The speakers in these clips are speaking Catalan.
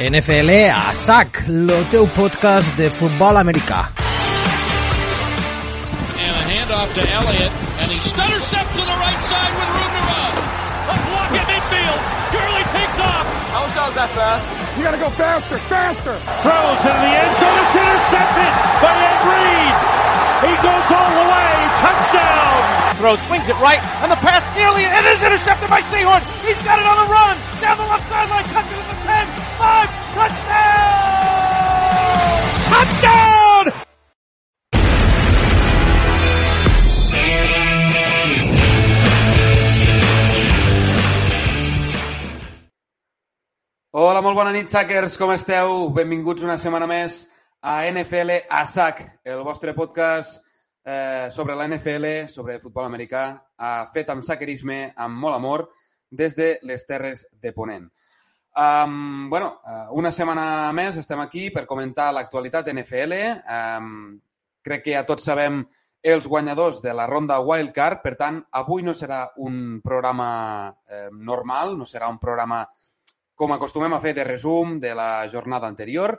NFL a sac, el teu podcast de futbol americà. And a handoff to Elliott, and he stutter steps to the right side with room to run. A block at midfield. Gurley takes off. How is that fast? You gotta go faster, faster. Throws into the end zone. It's intercepted by Ed Reed. He goes all the way. Touchdown. Throw swings it right, and the pass nearly it is intercepted by Seahorn. He's got it on the run down the left sideline. Cuts it at the 10, 5, touchdown! Touchdown! Hola, molt bona nit, Sackers. Com esteu? Benvinguts una setmana més a NFL a SAC, el vostre podcast eh, sobre la NFL, sobre futbol americà, eh, fet amb sackerisme, amb molt amor, des de les Terres de Ponent. Um, bueno, uh, una setmana més estem aquí per comentar l'actualitat NFL. Um, crec que ja tots sabem els guanyadors de la ronda Wildcard, per tant, avui no serà un programa eh, normal, no serà un programa com acostumem a fer de resum de la jornada anterior.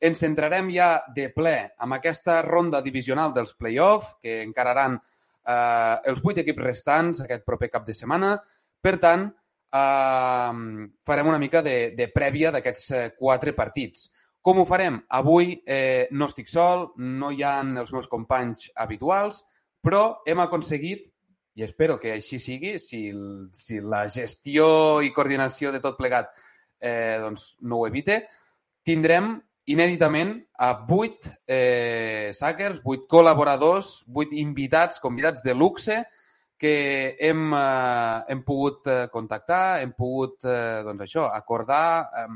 Ens centrarem ja de ple amb aquesta ronda divisional dels play-off, que encararan eh, els vuit equips restants aquest proper cap de setmana. Per tant, eh, farem una mica de, de prèvia d'aquests eh, quatre partits. Com ho farem? Avui eh, no estic sol, no hi ha els meus companys habituals, però hem aconseguit, i espero que així sigui, si, si la gestió i coordinació de tot plegat eh, doncs no ho evite, tindrem inèditament a vuit eh, hackers, vuit col·laboradors, vuit invitats, convidats de luxe, que hem, eh, hem pogut eh, contactar, hem pogut, eh, doncs això, acordar eh,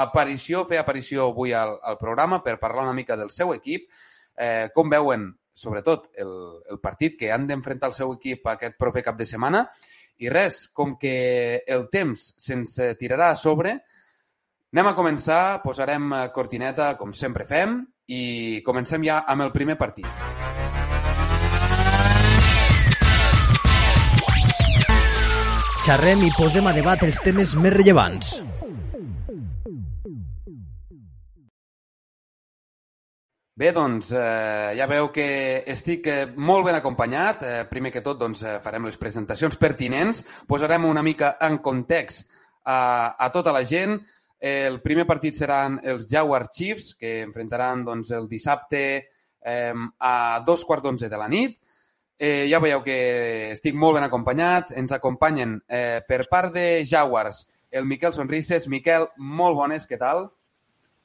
aparició, fer aparició avui al, al programa per parlar una mica del seu equip, eh, com veuen, sobretot, el, el partit que han d'enfrontar el seu equip aquest proper cap de setmana. I res, com que el temps se'ns tirarà a sobre, anem a començar, posarem cortineta, com sempre fem, i comencem ja amb el primer partit. Xerrem i posem a debat els temes més rellevants. Bé, doncs, eh, ja veu que estic eh, molt ben acompanyat. Eh, primer que tot, doncs, eh, farem les presentacions pertinents, posarem una mica en context a, a tota la gent. El primer partit seran els Jaguar Chiefs, que enfrontaran doncs, el dissabte eh, a dos quarts d'onze de la nit. Eh, ja veieu que estic molt ben acompanyat. Ens acompanyen eh, per part de Jaguars el Miquel Sonrises. Miquel, molt bones, què tal?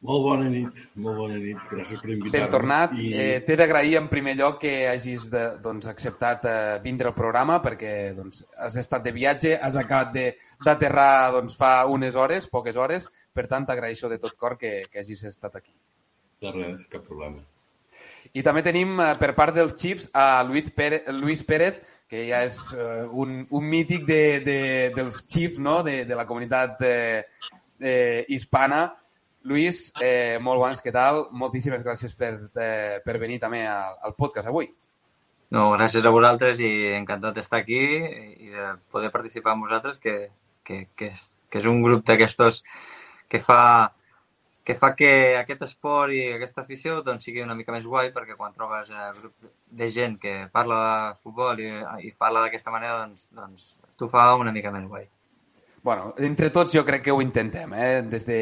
Molt bona nit, molt bona nit. Gràcies per invitar-me. Ben tornat. I... Eh, T'he d'agrair en primer lloc que hagis de, doncs, acceptat eh, vindre al programa perquè doncs, has estat de viatge, has acabat d'aterrar doncs, fa unes hores, poques hores, per tant t'agraeixo de tot cor que, que hagis estat aquí. De res, cap problema. I també tenim eh, per part dels Chiefs a Luis Pérez, Luis Pérez que ja és eh, un, un mític de, de, dels Chiefs, no? de, de la comunitat eh, eh, hispana, Luis, eh, molt bones, què tal? Moltíssimes gràcies per, eh, per venir també al, al podcast avui. No, gràcies a vosaltres i encantat d'estar aquí i de poder participar amb vosaltres, que, que, que, és, que és un grup d'aquestos que fa que fa que aquest esport i aquesta afició doncs, sigui una mica més guai perquè quan trobes eh, grup de gent que parla de futbol i, i parla d'aquesta manera doncs, doncs t'ho fa una mica més guai. Bueno, entre tots jo crec que ho intentem, eh? des de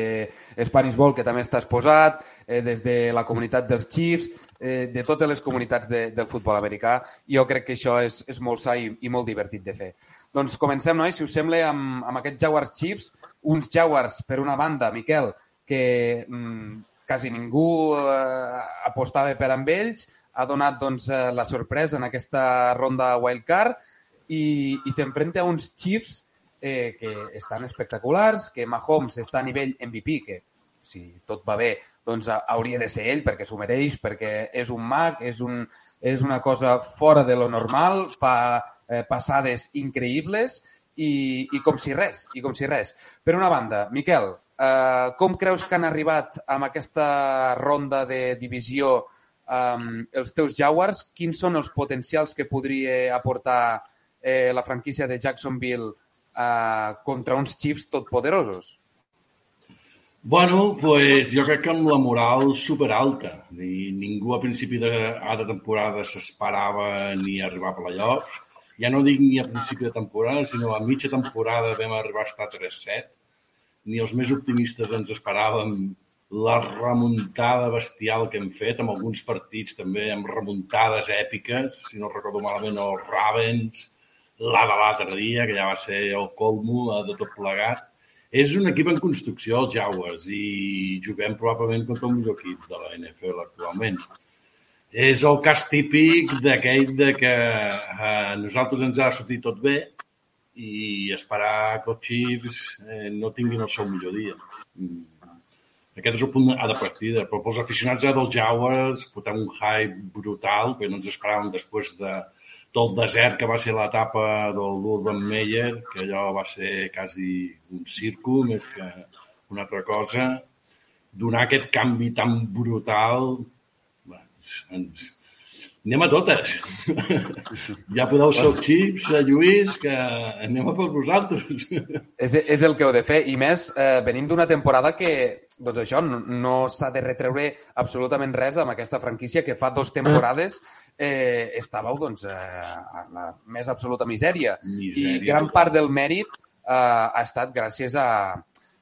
Spanish Ball, que també està exposat, eh, des de la comunitat dels Chiefs, eh, de totes les comunitats de, del futbol americà. Jo crec que això és, és molt sa i, i molt divertit de fer. Doncs comencem, nois, si us sembla, amb, amb aquests Jaguars Chiefs. Uns Jaguars, per una banda, Miquel, que mm, quasi ningú eh, apostava per amb ells, ha donat doncs, eh, la sorpresa en aquesta ronda wildcard i, i s'enfrenta a uns Chiefs eh, que estan espectaculars, que Mahomes està a nivell MVP, que si tot va bé, doncs hauria de ser ell perquè s'ho mereix, perquè és un mag, és, un, és una cosa fora de lo normal, fa eh, passades increïbles i, i com si res, i com si res. Per una banda, Miquel, eh, com creus que han arribat amb aquesta ronda de divisió eh, els teus Jaguars? Quins són els potencials que podria aportar eh, la franquícia de Jacksonville eh, contra uns Chiefs totpoderosos? Bueno, pues jo crec que amb la moral superalta. Ningú a principi de, de temporada s'esperava ni arribar a playoffs. Ja no dic ni a principi de temporada, sinó a mitja temporada vam arribar a estar 3-7. Ni els més optimistes ens esperàvem la remuntada bestial que hem fet, amb alguns partits també amb remuntades èpiques, si no recordo malament, els Ravens, la de l'altre dia, que ja va ser el colmo de tot plegat. És un equip en construcció, els Jaguars, i juguem probablement contra el millor equip de la NFL actualment. És el cas típic d'aquell de que a eh, nosaltres ens ha sortit tot bé i esperar que els Chiefs eh, no tinguin el seu millor dia. Mm. Aquest és el punt de partida. Però pels aficionats dels Jaguars portem un hype brutal, perquè no ens esperàvem després de, del desert que va ser l'etapa del l'Urban Meyer, que allò va ser quasi un circo més que una altra cosa, donar aquest canvi tan brutal, ens, ens, anem a totes. ja podeu ser xips, a Lluís, que anem a per vosaltres. és, és el que heu de fer. I més, eh, venim d'una temporada que, doncs això, no, no s'ha de retreure absolutament res amb aquesta franquícia que fa dues temporades eh, estàveu doncs, eh, en la més absoluta misèria. misèria I gran part del mèrit eh, ha estat gràcies a,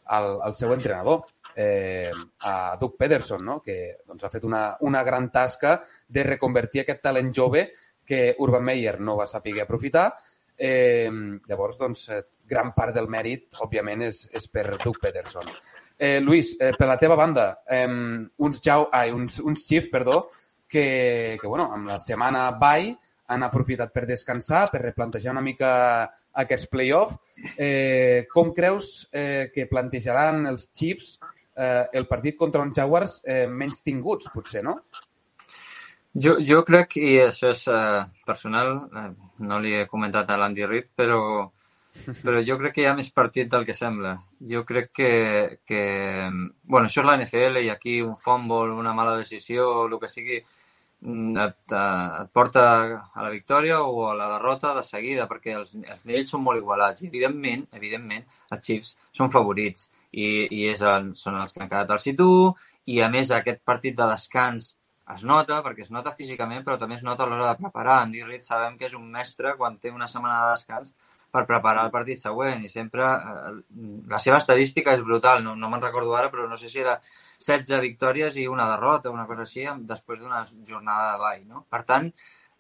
al, al seu entrenador eh, a Doug Pederson, no? que doncs, ha fet una, una gran tasca de reconvertir aquest talent jove que Urban Meyer no va saber aprofitar. Eh, llavors, doncs, eh, gran part del mèrit, òbviament, és, és per Doug Pederson. Eh, Luis, eh, per la teva banda, eh, uns, jau, ai, uns, uns Chiefs, perdó, que, que bueno, amb la setmana bye han aprofitat per descansar, per replantejar una mica aquests play-off. Eh, com creus eh, que plantejaran els Chiefs eh, el partit contra uns Jaguars eh, menys tinguts, potser, no? Jo, jo crec, i això és eh, personal, eh, no li he comentat a l'Andy Reid, però, però jo crec que hi ha més partit del que sembla. Jo crec que, que bueno, això és la NFL i aquí un fumble, una mala decisió, el que sigui, mm, et, et porta a la victòria o a la derrota de seguida, perquè els, els nivells són molt igualats. I, evidentment, evidentment, els Chiefs són favorits i, i és el, són els que han quedat al situ i a més aquest partit de descans es nota, perquè es nota físicament, però també es nota a l'hora de preparar. Andy Reid sabem que és un mestre quan té una setmana de descans per preparar el partit següent i sempre eh, la seva estadística és brutal, no, no me'n recordo ara, però no sé si era 16 victòries i una derrota, una cosa així, després d'una jornada de ball. No? Per tant,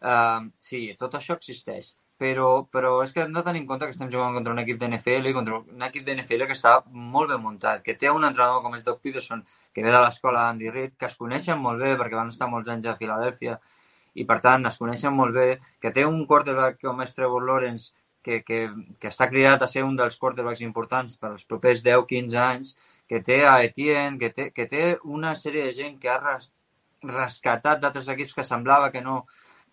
eh, sí, tot això existeix però, però és que hem de tenir en compte que estem jugant contra un equip d'NFL i contra un equip d'NFL que està molt ben muntat, que té un entrenador com és Doug Peterson, que ve de l'escola d'Andy Reid, que es coneixen molt bé perquè van estar molts anys a Filadèlfia i per tant es coneixen molt bé, que té un quarterback com és Trevor Lawrence que, que, que està cridat a ser un dels quarterbacks importants per als propers 10-15 anys, que té a Etienne, que té, que té una sèrie de gent que ha res, rescatat d'altres equips que semblava que no,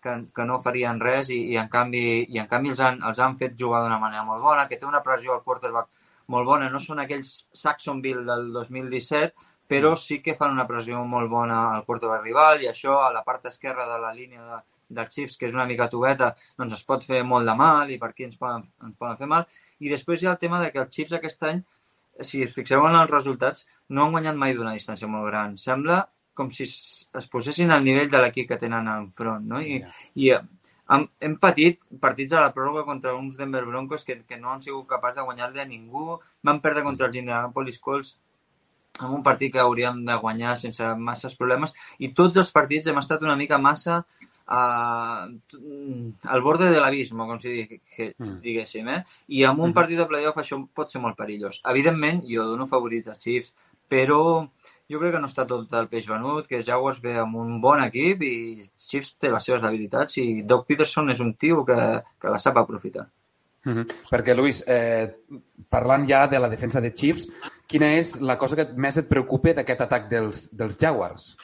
que, que no farien res i, i, en canvi, i en canvi els han, els han fet jugar d'una manera molt bona, que té una pressió al quarterback molt bona. No són aquells Saxonville del 2017, però mm. sí que fan una pressió molt bona al quarterback rival i això a la part esquerra de la línia de, dels Chiefs, que és una mica tubeta, doncs es pot fer molt de mal i per aquí ens poden, ens poden fer mal. I després hi ha el tema de que els Chiefs aquest any, si us fixeu en els resultats, no han guanyat mai d'una distància molt gran. Sembla com si es posessin al nivell de l'equip que tenen enfront, no? I, yeah. i hem, hem patit partits a la pròrroga contra uns Denver Broncos que, que no han sigut capaços de guanyar-li a ningú. Van perdre contra els Indianapolis Colts en un partit que hauríem de guanyar sense masses problemes i tots els partits hem estat una mica massa uh, al borde de l'abisme, com si mm. diguéssim, eh? I amb un mm-hmm. partit de playoff això pot ser molt perillós. Evidentment, jo dono favorits als Chiefs, però jo crec que no està tot el peix venut, que Jaguars ve amb un bon equip i Chiefs té les seves debilitats i Doug Peterson és un tio que, que la sap aprofitar. Mm -hmm. Perquè, Luis, eh, parlant ja de la defensa de Chiefs, quina és la cosa que més et preocupa d'aquest atac dels, dels Jaguars?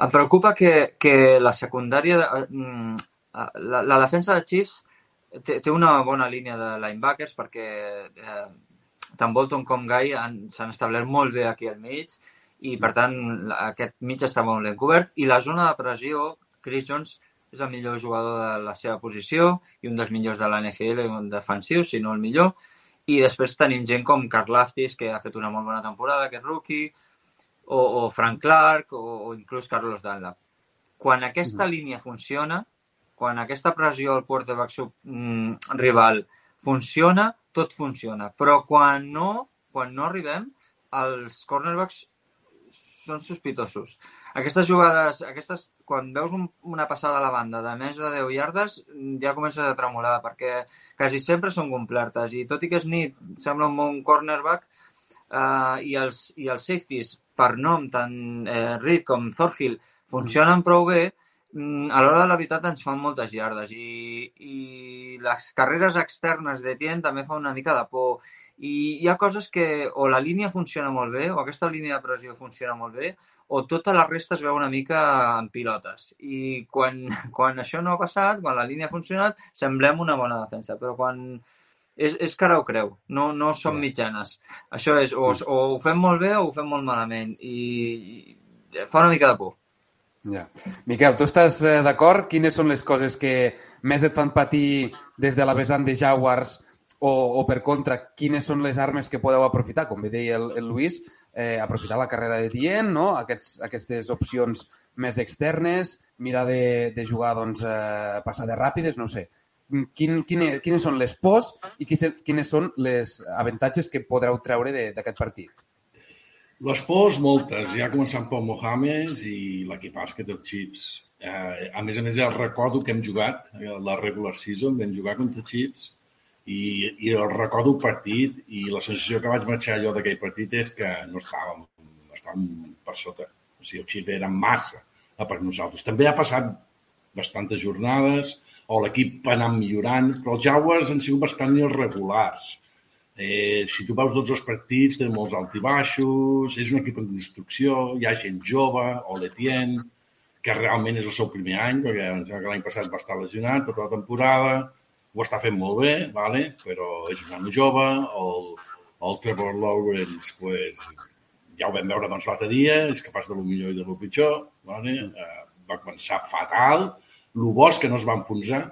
Em preocupa que, que la secundària... mm, La, la defensa de Chiefs té, té una bona línia de linebackers perquè eh, tant Bolton com Guy han- s'han establert molt bé aquí al mig i, per tant, aquest mig està molt ben cobert. I la zona de pressió, Chris Jones és el millor jugador de la seva posició i un dels millors de la NFL, un defensiu, si no el millor. I després tenim gent com Carl Laftis, que ha fet una molt bona temporada, aquest rookie, o, o Frank Clark, o, o inclús Carlos Dunlap. Quan aquesta línia funciona, quan aquesta pressió al quarterback sub, mm, rival funciona, tot funciona. Però quan no, quan no arribem, els cornerbacks són sospitosos. Aquestes jugades, aquestes, quan veus un, una passada a la banda de més de 10 yardes, ja comences a tremolar, perquè quasi sempre són complertes. I tot i que és nit, sembla un bon cornerback, eh, i, els, i els safeties, per nom, tant eh, Reed com Thorhill, funcionen prou bé, a l'hora de la veritat ens fan moltes yardes i, i les carreres externes de Tien també fa una mica de por i hi ha coses que o la línia funciona molt bé o aquesta línia de pressió funciona molt bé o tota la resta es veu una mica en pilotes i quan, quan això no ha passat, quan la línia ha funcionat, semblem una bona defensa, però quan és, és cara o creu, no, no som Ja. mitjanes. Això és, o, o ho fem molt bé o ho fem molt malament i, i fa una mica de por. Ja. Miquel, tu estàs eh, d'acord? Quines són les coses que més et fan patir des de la vessant de Jaguars o, o per contra, quines són les armes que podeu aprofitar? Com bé deia el, el Luis, eh, aprofitar la carrera de Tien, no? Aquests, aquestes opcions més externes, mirar de, de jugar doncs, eh, passades ràpides, no sé. Quin, quine, quines són les pors i quines, quines són les avantatges que podreu treure d'aquest partit? Les pors, moltes. Ja començant pel Mohamed i l'equipàs que té els Chiefs. Eh, a més a més, ja recordo que hem jugat eh, la regular season, vam jugar contra Chiefs i, i el recordo el partit i la sensació que vaig marxar jo d'aquell partit és que no estàvem, estàvem per sota. O sigui, els Chiefs eren massa a per nosaltres. També ha passat bastantes jornades, o l'equip ha anat millorant, però els Jaguars han sigut bastant irregulars. Eh, si tu veus tots els partits, té molts alt i baixos, és un equip en construcció, hi ha gent jove, o l'Etienne, que realment és el seu primer any, perquè l'any passat va estar lesionat tota la temporada, ho està fent molt bé, vale? però és un home jove, el, el Trevor Lawrence, pues, ja ho vam veure doncs, l'altre dia, és capaç de lo millor i de lo pitjor, vale? eh, va començar fatal, el bo és que no es va enfonsar,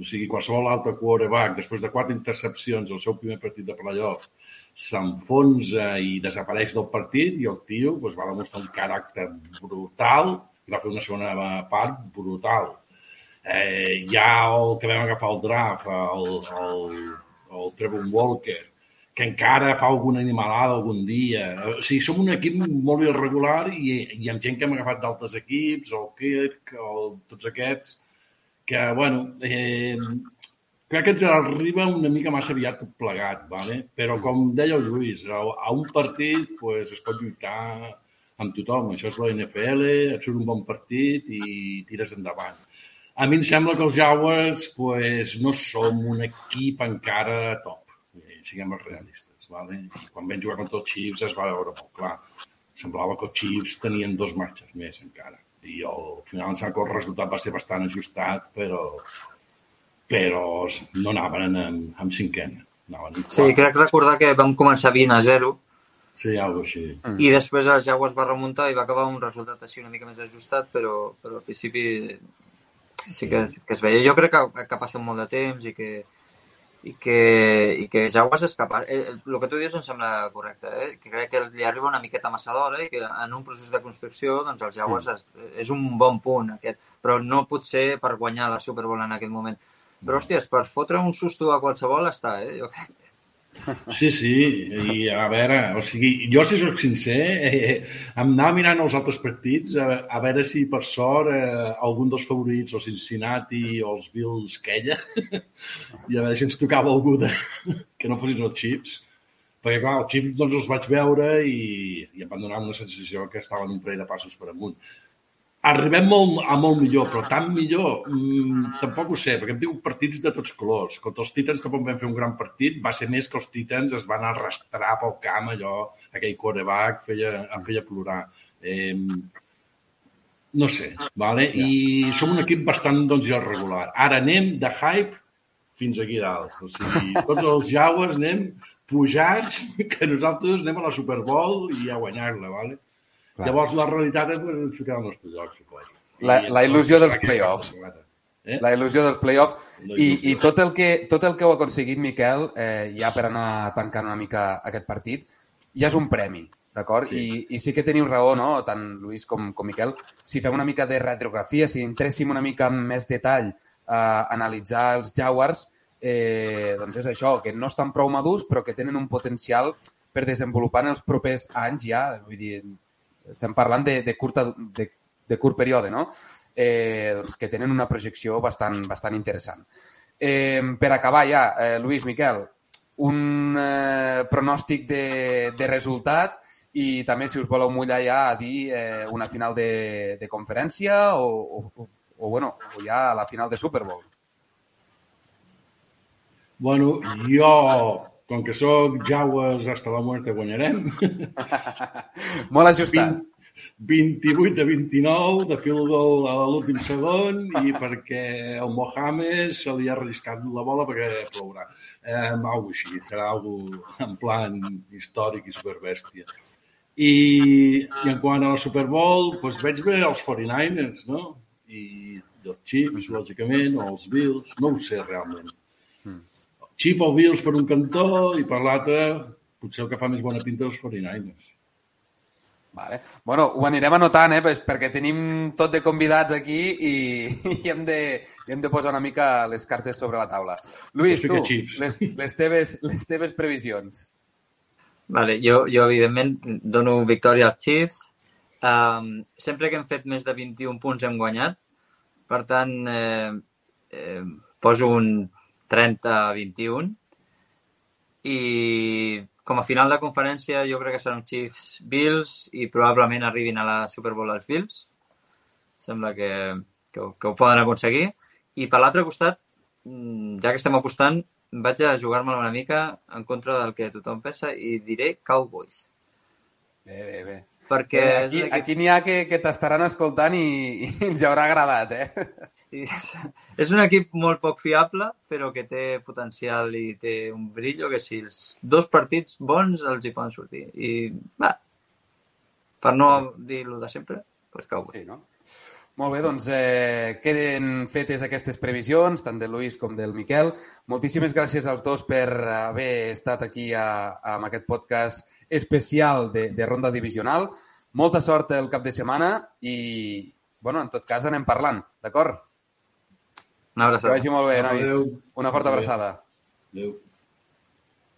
o sigui, qualsevol altre quarterback, després de quatre intercepcions al seu primer partit de playoff, s'enfonsa i desapareix del partit i el tio doncs, va demostrar un caràcter brutal i va fer una segona part brutal. Eh, ha el que vam agafar al draft, el, el, el Trevor Walker, que encara fa alguna animalada algun dia. O sigui, som un equip molt irregular i, i amb gent que hem agafat d'altres equips, el Kirk, o tots aquests, que, bueno, eh, crec que ens arriba una mica massa aviat tot plegat, vale? però com deia el Lluís, a, a un partit pues, es pot lluitar amb tothom. Això és la NFL, et surt un bon partit i tires endavant. A mi em sembla que els Jaguars pues, no som un equip encara top, eh, siguem els realistes. Vale? I quan vam jugar contra els Chiefs es va veure molt clar. Semblava que els Chiefs tenien dos marxes més encara. I al final em sembla que el resultat va ser bastant ajustat, però, però no anaven en, en cinquena. Anaven en Sí, crec recordar que vam començar 20 a 0 Sí, alguna cosa així. i després el Jaguars va remuntar i va acabar un resultat així una mica més ajustat, però, però al principi sí que, que es veia. Jo crec que, que ha passat molt de temps i que, i que, i que Jaguars és capaç... Eh, el que tu dius em sembla correcte, eh? que crec que li arriba una miqueta massa d'hora i que en un procés de construcció doncs els Jaguars és, és un bon punt aquest, però no pot ser per guanyar la Super Bowl en aquest moment. Però, hòsties, per fotre un susto a qualsevol està, eh? Jo crec. Sí, sí, i a veure, o sigui, jo si sóc sincer, eh, em anava mirant els altres partits a, a veure si per sort eh, algun dels favorits, o Cincinnati o els Bills queia, i a veure si ens tocava algú de, que no fossin els Chiefs, perquè clar, els Chiefs doncs els vaig veure i, i em van donar una sensació que estaven un parell de passos per amunt. Arribem molt, a molt millor, però tan millor mmm, tampoc ho sé, perquè hem tingut partits de tots colors. Contra els Titans tampoc vam fer un gran partit, va ser més que els Titans es van arrastrar pel camp, allò, aquell quarterback feia, em feia plorar. Eh, no sé, vale? i som un equip bastant doncs, ja regular. Ara anem de hype fins aquí dalt. O sigui, tots els Jaguars anem pujats, que nosaltres anem a la Super Bowl i a guanyar-la, vale? Clar. Llavors, la realitat és ficar el nostre lloc, suposo. La, la il·lusió dels play-offs. Eh? La il·lusió dels play-offs. I, I tot el, que, tot el que heu aconseguit, Miquel, eh, ja per anar tancant una mica aquest partit, ja és un premi, d'acord? Sí. I, I sí que teniu raó, no?, tant Lluís com, com Miquel, si fem una mica de radiografia, si entréssim una mica amb més detall a analitzar els Jaguars, eh, doncs és això, que no estan prou madurs, però que tenen un potencial per desenvolupar en els propers anys ja, vull dir, estem parlant de, de, curta, de, de curt període, no? Eh, doncs que tenen una projecció bastant, bastant interessant. Eh, per acabar ja, eh, Lluís, Miquel, un eh, pronòstic de, de resultat i també, si us voleu mullar ja a dir eh, una final de, de conferència o, o, o, bueno, o ja a la final de Super Bowl. Bueno, jo com que sóc Jaguars hasta la muerte guanyarem. Molt ajustat. 28 a 29 de field goal a l'últim segon i perquè el Mohamed se li ha relliscat la bola perquè plourà. Eh, algo així, serà algo en plan històric i superbèstia. I, I en quant a la Super Bowl, doncs veig bé els 49ers, no? I els Chiefs, lògicament, o els Bills, no ho sé realment. Chief o Bills per un cantó i per l'altre potser el que fa més bona pinta els 49ers. Vale. Bueno, ho anirem anotant, eh, perquè tenim tot de convidats aquí i, i, hem, de, hem de posar una mica les cartes sobre la taula. Lluís, tu, les, les, teves, les teves previsions. Vale, jo, jo, evidentment, dono victòria als Chiefs. Um, sempre que hem fet més de 21 punts hem guanyat. Per tant, eh, eh, poso un 30-21 i com a final de conferència jo crec que seran Chiefs Bills i probablement arribin a la Super Bowl els Bills. Sembla que, que, que ho poden aconseguir. I per l'altre costat, mm, ja que estem apostant, vaig a jugar-me una mica en contra del que tothom pensa i diré Cowboys. Bé, bé, bé. Perquè aquí aquí n'hi ha que, que t'estaran escoltant i, i els haurà agradat, eh? És un equip molt poc fiable, però que té potencial i té un brillo que si els dos partits bons els hi poden sortir. I, va, per no dir-lo de sempre, doncs cau. Sí, no? Molt bé, doncs eh, queden fetes aquestes previsions, tant del Lluís com del Miquel. Moltíssimes gràcies als dos per haver estat aquí a, a, amb aquest podcast especial de, de ronda divisional. Molta sort el cap de setmana i, bueno, en tot cas anem parlant, d'acord? Una abraçada. Que vagi molt bé, nois. Adéu. Una forta abraçada. Adéu.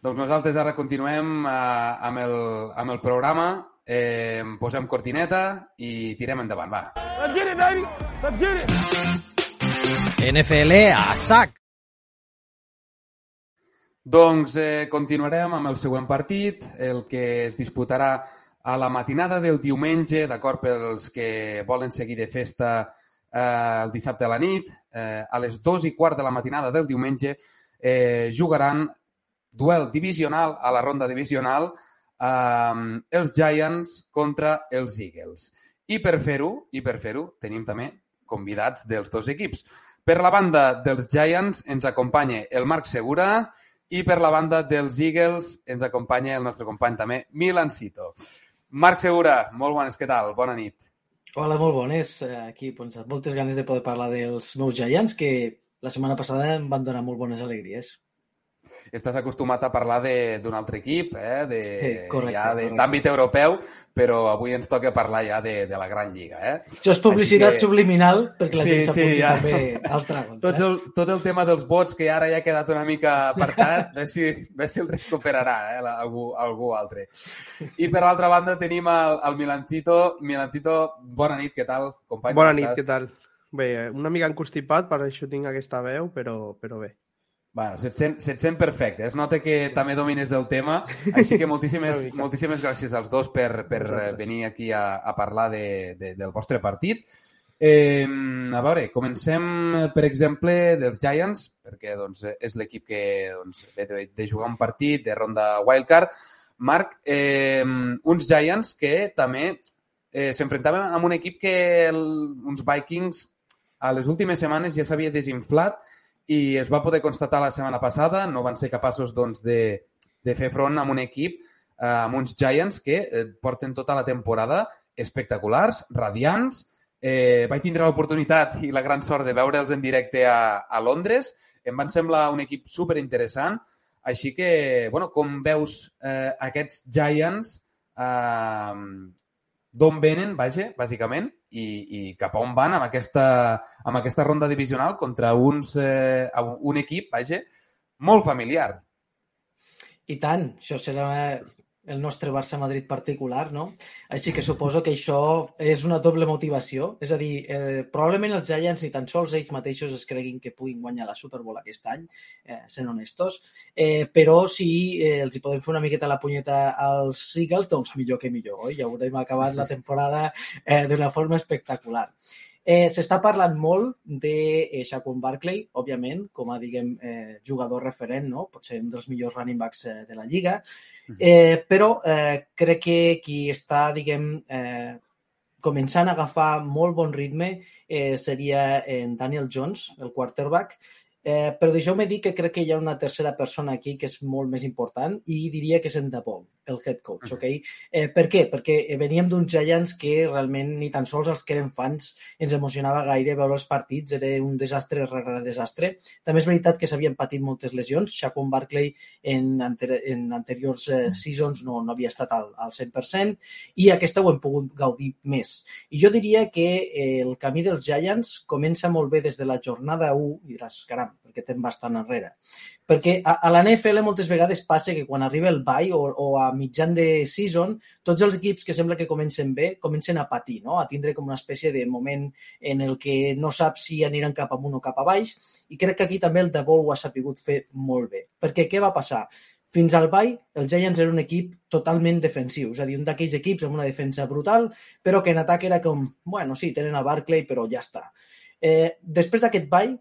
Doncs nosaltres ara continuem eh, amb, el, amb el programa. Eh, posem cortineta i tirem endavant, va. Let's get it, baby! Let's get it! NFL a sac! Doncs eh, continuarem amb el següent partit, el que es disputarà a la matinada del diumenge, d'acord, pels que volen seguir de festa eh, el dissabte a la nit, eh, a les dos i quart de la matinada del diumenge, eh, jugaran duel divisional a la ronda divisional eh, els Giants contra els Eagles. I per fer-ho, i per fer-ho, tenim també convidats dels dos equips. Per la banda dels Giants ens acompanya el Marc Segura i per la banda dels Eagles ens acompanya el nostre company també, Milancito. Marc Segura, molt bones, què tal? Bona nit. Hola, molt bones. Eh, aquí, doncs, moltes ganes de poder parlar dels meus Giants, que la setmana passada em van donar molt bones alegries estàs acostumat a parlar d'un altre equip, eh? de, sí, correcte, ja d'àmbit europeu, però avui ens toca parlar ja de, de la gran lliga. Eh? Això és publicitat que... subliminal perquè la sí, gent s'apunti sí, ja. també als Dragons. Tot el, eh? tot el tema dels vots, que ara ja ha quedat una mica apartat, a veure si, a veure si el recuperarà eh? algú, algú altre. I per l'altra banda tenim el, el Milantito. Milantito, bona nit, què tal, company? Bona nit, què tal? Bé, una mica encostipat, per això tinc aquesta veu, però, però bé. Bueno, se't sent, se't sent perfecte. Es nota que també domines del tema, així que moltíssimes, moltíssimes gràcies als dos per, per venir aquí a, a parlar de, de, del vostre partit. Eh, a veure, comencem, per exemple, dels Giants, perquè doncs, és l'equip que doncs, ve de, de jugar un partit de ronda wildcard. Marc, eh, uns Giants que també eh, s'enfrontaven amb un equip que el, uns Vikings a les últimes setmanes ja s'havia desinflat i es va poder constatar la setmana passada, no van ser capaços doncs, de, de fer front amb un equip, eh, amb uns Giants que eh, porten tota la temporada espectaculars, radiants. Eh, vaig tindre l'oportunitat i la gran sort de veure'ls en directe a, a Londres. Em van semblar un equip super interessant. Així que, bueno, com veus eh, aquests Giants, eh, d'on venen, vaja, bàsicament, i, i cap a on van amb aquesta, amb aquesta ronda divisional contra uns, eh, un equip, vaja, molt familiar. I tant, això serà el nostre Barça-Madrid particular, no? Així que suposo que això és una doble motivació. És a dir, eh, probablement els Giants ni tan sols ells mateixos es creguin que puguin guanyar la Super Bowl aquest any, eh, sent honestos, eh, però si eh, els hi podem fer una miqueta la punyeta als Eagles, doncs millor que millor, oi? Ja haurem acabat la temporada eh, d'una forma espectacular. S'està parlant molt de eh, Shaquan Barkley, òbviament, com a diguem, eh, jugador referent, no? potser un dels millors running backs eh, de la lliga, Eh, però eh, crec que qui està, diguem, eh, començant a agafar molt bon ritme eh, seria en Daniel Jones, el quarterback, Eh, però deixeu-me dir que crec que hi ha una tercera persona aquí que és molt més important i diria que és en Dabol, el head coach, ok? Eh, per què? Perquè veníem d'uns Giants que realment ni tan sols els que eren fans ens emocionava gaire veure els partits, era un desastre rere desastre. També és veritat que s'havien patit moltes lesions, Shaquan Barkley en, anter en anteriors eh, seasons no, no havia estat al, al 100% i aquesta ho hem pogut gaudir més. I jo diria que eh, el camí dels Giants comença molt bé des de la jornada 1 i diràs, caram, perquè estem bastant enrere. Perquè a, a la NFL moltes vegades passa que quan arriba el bye o, o a mitjan de season, tots els equips que sembla que comencen bé comencen a patir, no? a tindre com una espècie de moment en el que no saps si aniran cap amunt o cap a baix, i crec que aquí també el The Ball ho ha sapigut fer molt bé. Perquè què va passar? Fins al ball, els Giants era un equip totalment defensiu, és a dir, un d'aquells equips amb una defensa brutal, però que en atac era com, bueno, sí, tenen a Barclay, però ja està. Eh, després d'aquest ball,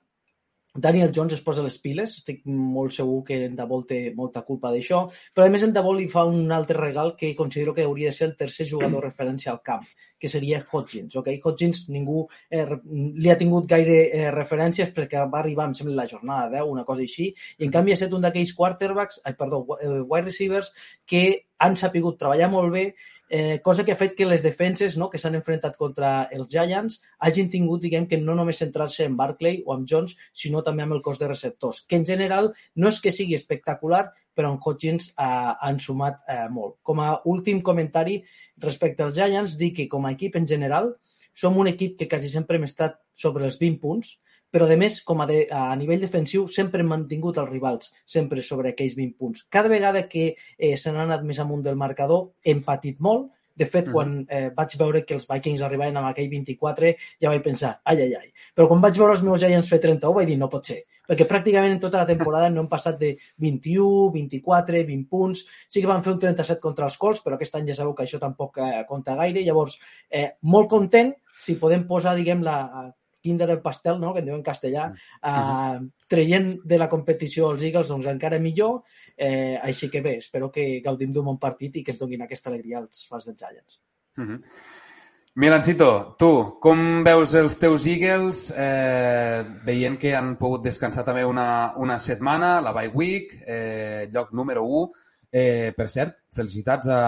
Daniel Jones es posa les piles, estic molt segur que en Davol té molta culpa d'això, però a més en Davol li fa un altre regal que considero que hauria de ser el tercer jugador referència al camp, que seria Hodgins. Okay? Hodgins ningú eh, li ha tingut gaire eh, referències perquè va arribar, em sembla, la jornada 10, una cosa així, i en canvi ha estat un d'aquells quarterbacks, ai, perdó, eh, wide receivers que han sapigut treballar molt bé eh, cosa que ha fet que les defenses no, que s'han enfrontat contra els Giants hagin tingut, diguem, que no només centrar-se en Barclay o amb Jones, sinó també amb el cos de receptors, que en general no és que sigui espectacular, però en Hodgins eh, han sumat eh, molt. Com a últim comentari respecte als Giants, dic que com a equip en general som un equip que quasi sempre hem estat sobre els 20 punts, però a més, com a, de, a nivell defensiu, sempre hem mantingut els rivals, sempre sobre aquells 20 punts. Cada vegada que eh, se n'ha anat més amunt del marcador, hem patit molt. De fet, mm. quan eh, vaig veure que els Vikings arribaven amb aquell 24, ja vaig pensar, ai, ai, ai. Però quan vaig veure els meus Giants fer 31, vaig dir, no pot ser. Perquè pràcticament en tota la temporada no hem passat de 21, 24, 20 punts. Sí que van fer un 37 contra els Colts, però aquest any ja sabeu que això tampoc eh, compta gaire. Llavors, eh, molt content si podem posar, diguem, la, guinda del pastel, no? que en diuen en castellà, uh, traient de la competició els Eagles doncs encara millor, eh, així que bé, espero que gaudim d'un bon partit i que ens donin aquesta alegria als fans dels Giants. Uh -huh. Milancito, tu, com veus els teus Eagles eh, veient que han pogut descansar també una, una setmana, la bye week, eh, lloc número 1. Eh, per cert, felicitats a,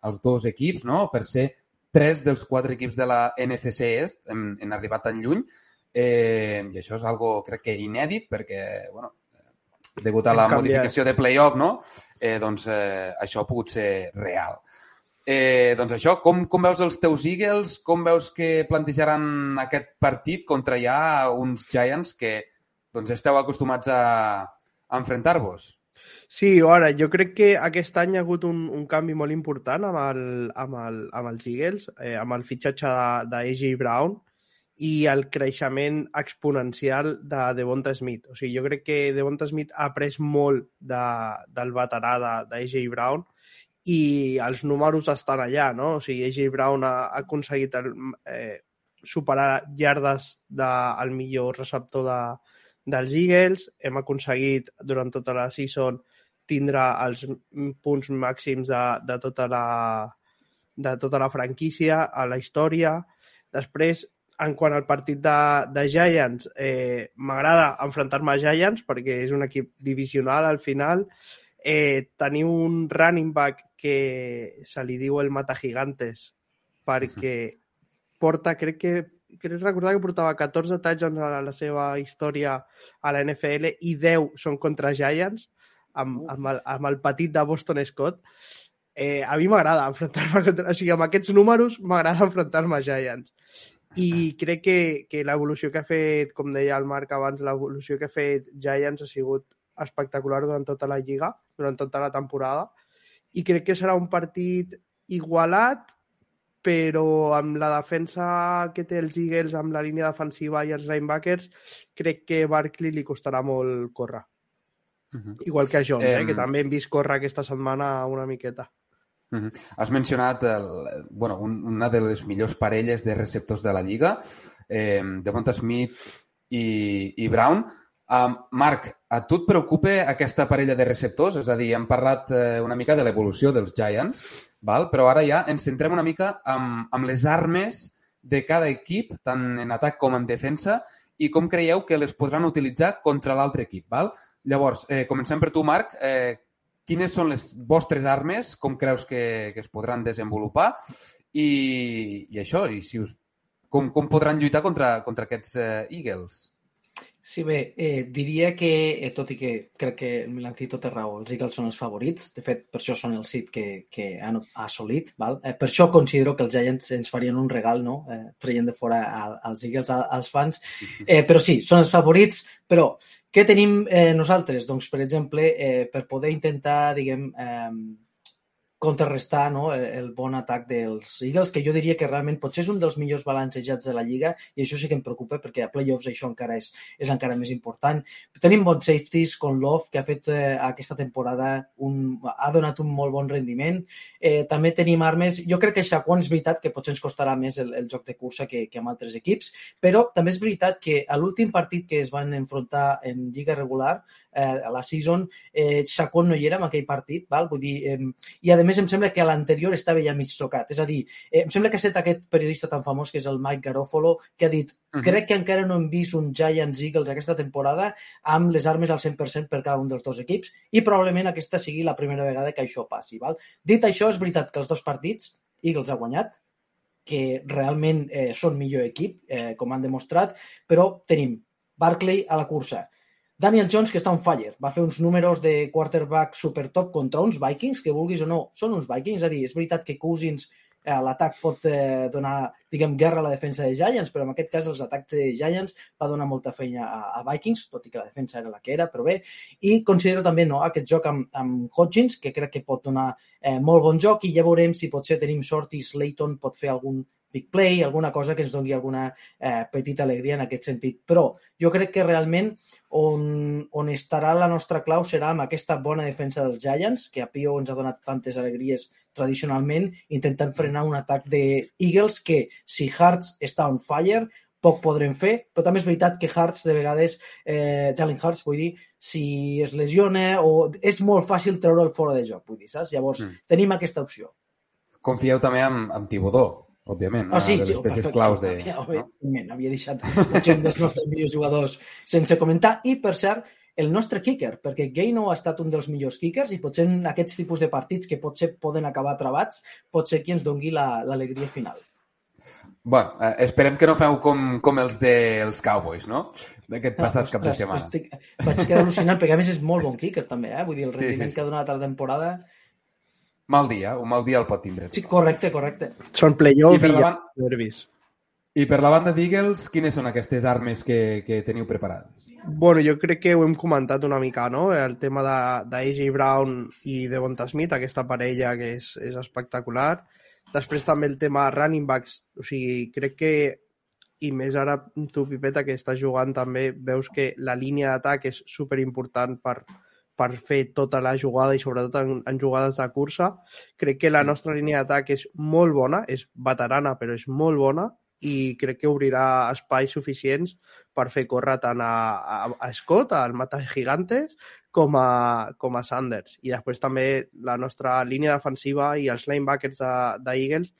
als dos equips no? per ser tres dels quatre equips de la NFC Est, hem, hem arribat tan lluny, Eh, I això és algo, crec que inèdit, perquè, bueno, degut a la modificació de playoff, no? Eh, doncs eh, això ha pogut ser real. Eh, doncs això, com, com veus els teus Eagles? Com veus que plantejaran aquest partit contra ja uns Giants que doncs, esteu acostumats a, a enfrontar-vos? Sí, ara, jo crec que aquest any ha hagut un, un canvi molt important amb, el, amb, el, amb els Eagles, eh, amb el fitxatge d'AJ Brown, i el creixement exponencial de Devonta Smith. O sigui, jo crec que Devonta Smith ha après molt de, del veterà d'AJ de, Brown i els números estan allà, no? O sigui, AJ Brown ha, ha aconseguit el, eh, superar yardes del de, millor receptor de, dels Eagles. Hem aconseguit durant tota la season tindre els punts màxims de, de, tota la, de tota la franquícia a la història. Després, en quant al partit de, de Giants, eh, m'agrada enfrontar-me a Giants perquè és un equip divisional al final. Eh, tenim un running back que se li diu el Mata Gigantes perquè porta, crec que crec recordar que portava 14 touchdowns a la seva història a la NFL i 10 són contra Giants amb, amb, el, amb el petit de Boston Scott. Eh, a mi m'agrada enfrontar-me contra... O sigui, amb aquests números m'agrada enfrontar-me a Giants. I crec que, que l'evolució que ha fet, com deia el Marc abans, l'evolució que ha fet Giants ha sigut espectacular durant tota la lliga, durant tota la temporada, i crec que serà un partit igualat, però amb la defensa que té els Eagles, amb la línia defensiva i els linebackers, crec que Barkley li costarà molt córrer. Uh -huh. Igual que a Jones, eh, eh, que també hem vist córrer aquesta setmana una miqueta. Uh -huh. Has mencionat el, bueno, un, una de les millors parelles de receptors de la Lliga, eh, de Monta Smith i, i Brown. Um, Marc, a tu et preocupa aquesta parella de receptors? És a dir, hem parlat eh, una mica de l'evolució dels Giants, val? però ara ja ens centrem una mica amb, amb les armes de cada equip, tant en atac com en defensa, i com creieu que les podran utilitzar contra l'altre equip. Val? Llavors, eh, comencem per tu, Marc. Eh, quines són les vostres armes? Com creus que, que es podran desenvolupar? I, i això, i si us, com, com podran lluitar contra, contra aquests eh, Eagles? Sí, bé, eh, diria que, eh, tot i que crec que el Milancito té raó, els Eagles són els favorits, de fet, per això són el sit que, que han assolit, val? Eh, per això considero que els Giants ens farien un regal, no?, eh, traient de fora als Eagles, als fans, eh, però sí, són els favorits, però què tenim eh, nosaltres? Doncs, per exemple, eh, per poder intentar, diguem, eh, contrarrestar no, el bon atac dels Eagles, que jo diria que realment potser és un dels millors balancejats de la Lliga i això sí que em preocupa perquè a playoffs això encara és, és encara més important. Tenim bons safeties com Love, que ha fet eh, aquesta temporada un, ha donat un molt bon rendiment. Eh, també tenim armes, jo crec que Shaquan és veritat que potser ens costarà més el, el joc de cursa que, que amb altres equips, però també és veritat que a l'últim partit que es van enfrontar en Lliga regular eh, a la season, eh, Chacón no hi era en aquell partit, val? Vull dir, eh, i a més em sembla que a l'anterior estava ja mig tocat. És a dir, eh, em sembla que ha estat aquest periodista tan famós que és el Mike Garofolo, que ha dit uh -huh. crec que encara no hem vist un Giants Eagles aquesta temporada amb les armes al 100% per cada un dels dos equips i probablement aquesta sigui la primera vegada que això passi. Val? Dit això, és veritat que els dos partits Eagles ha guanyat, que realment eh, són millor equip, eh, com han demostrat, però tenim Barkley a la cursa, Daniel Jones, que està on fire, va fer uns números de quarterback super top contra uns Vikings, que vulguis o no, són uns Vikings, és a dir, és veritat que Cousins eh, l'atac pot eh, donar, diguem, guerra a la defensa de Giants, però en aquest cas els atacs de Giants va donar molta feina a, a Vikings, tot i que la defensa era la que era, però bé. I considero també no, aquest joc amb, amb Hodgins, que crec que pot donar eh, molt bon joc, i ja veurem si potser tenim sort i Slayton pot fer algun big play, alguna cosa que ens doni alguna eh, petita alegria en aquest sentit. Però jo crec que realment on, on estarà la nostra clau serà amb aquesta bona defensa dels Giants, que a Pio ens ha donat tantes alegries tradicionalment, intentant frenar un atac de Eagles que, si Hearts està on fire, poc podrem fer, però també és veritat que Hearts de vegades, eh, Jalen Hearts, vull dir, si es lesiona o és molt fàcil treure'l fora de joc, vull dir, saps? Llavors, mm. tenim aquesta opció. Confieu també amb, amb Tibodó, òbviament, oh, sí, de les sí, peces claus de... Òbviament, no? havia deixat potser un dels nostres millors jugadors sense comentar. I, per cert, el nostre kicker, perquè Gaino ha estat un dels millors kickers i potser en aquests tipus de partits que potser poden acabar trabats, pot ser qui ens dongui l'alegria la, final. Bueno, eh, esperem que no feu com, com els dels Cowboys, no? D'aquest passat ah, cap de setmana. Estic, vaig quedar al·lucinant, perquè a més és molt bon kicker també, eh? Vull dir, el rendiment sí, sí, sí. que ha donat a la temporada Mal dia, un mal dia el pot tindre. Sí, correcte, correcte. Són playoff i, i ja nervis. I per la banda d'Eagles, quines són aquestes armes que, que teniu preparades? Bueno, jo crec que ho hem comentat una mica, no? El tema d'AJ Brown i de Bonta Smith, aquesta parella que és, és espectacular. Després també el tema running backs, o sigui, crec que i més ara tu, Pipeta, que estàs jugant també, veus que la línia d'atac és super important per, per fer tota la jugada i sobretot en, en jugades de cursa. Crec que la nostra línia d'atac és molt bona, és veterana però és molt bona i crec que obrirà espais suficients per fer córrer tant a, a, a Scott, al Mata Gigantes, com a, com a Sanders. I després també la nostra línia defensiva i els linebackers de, de Eagles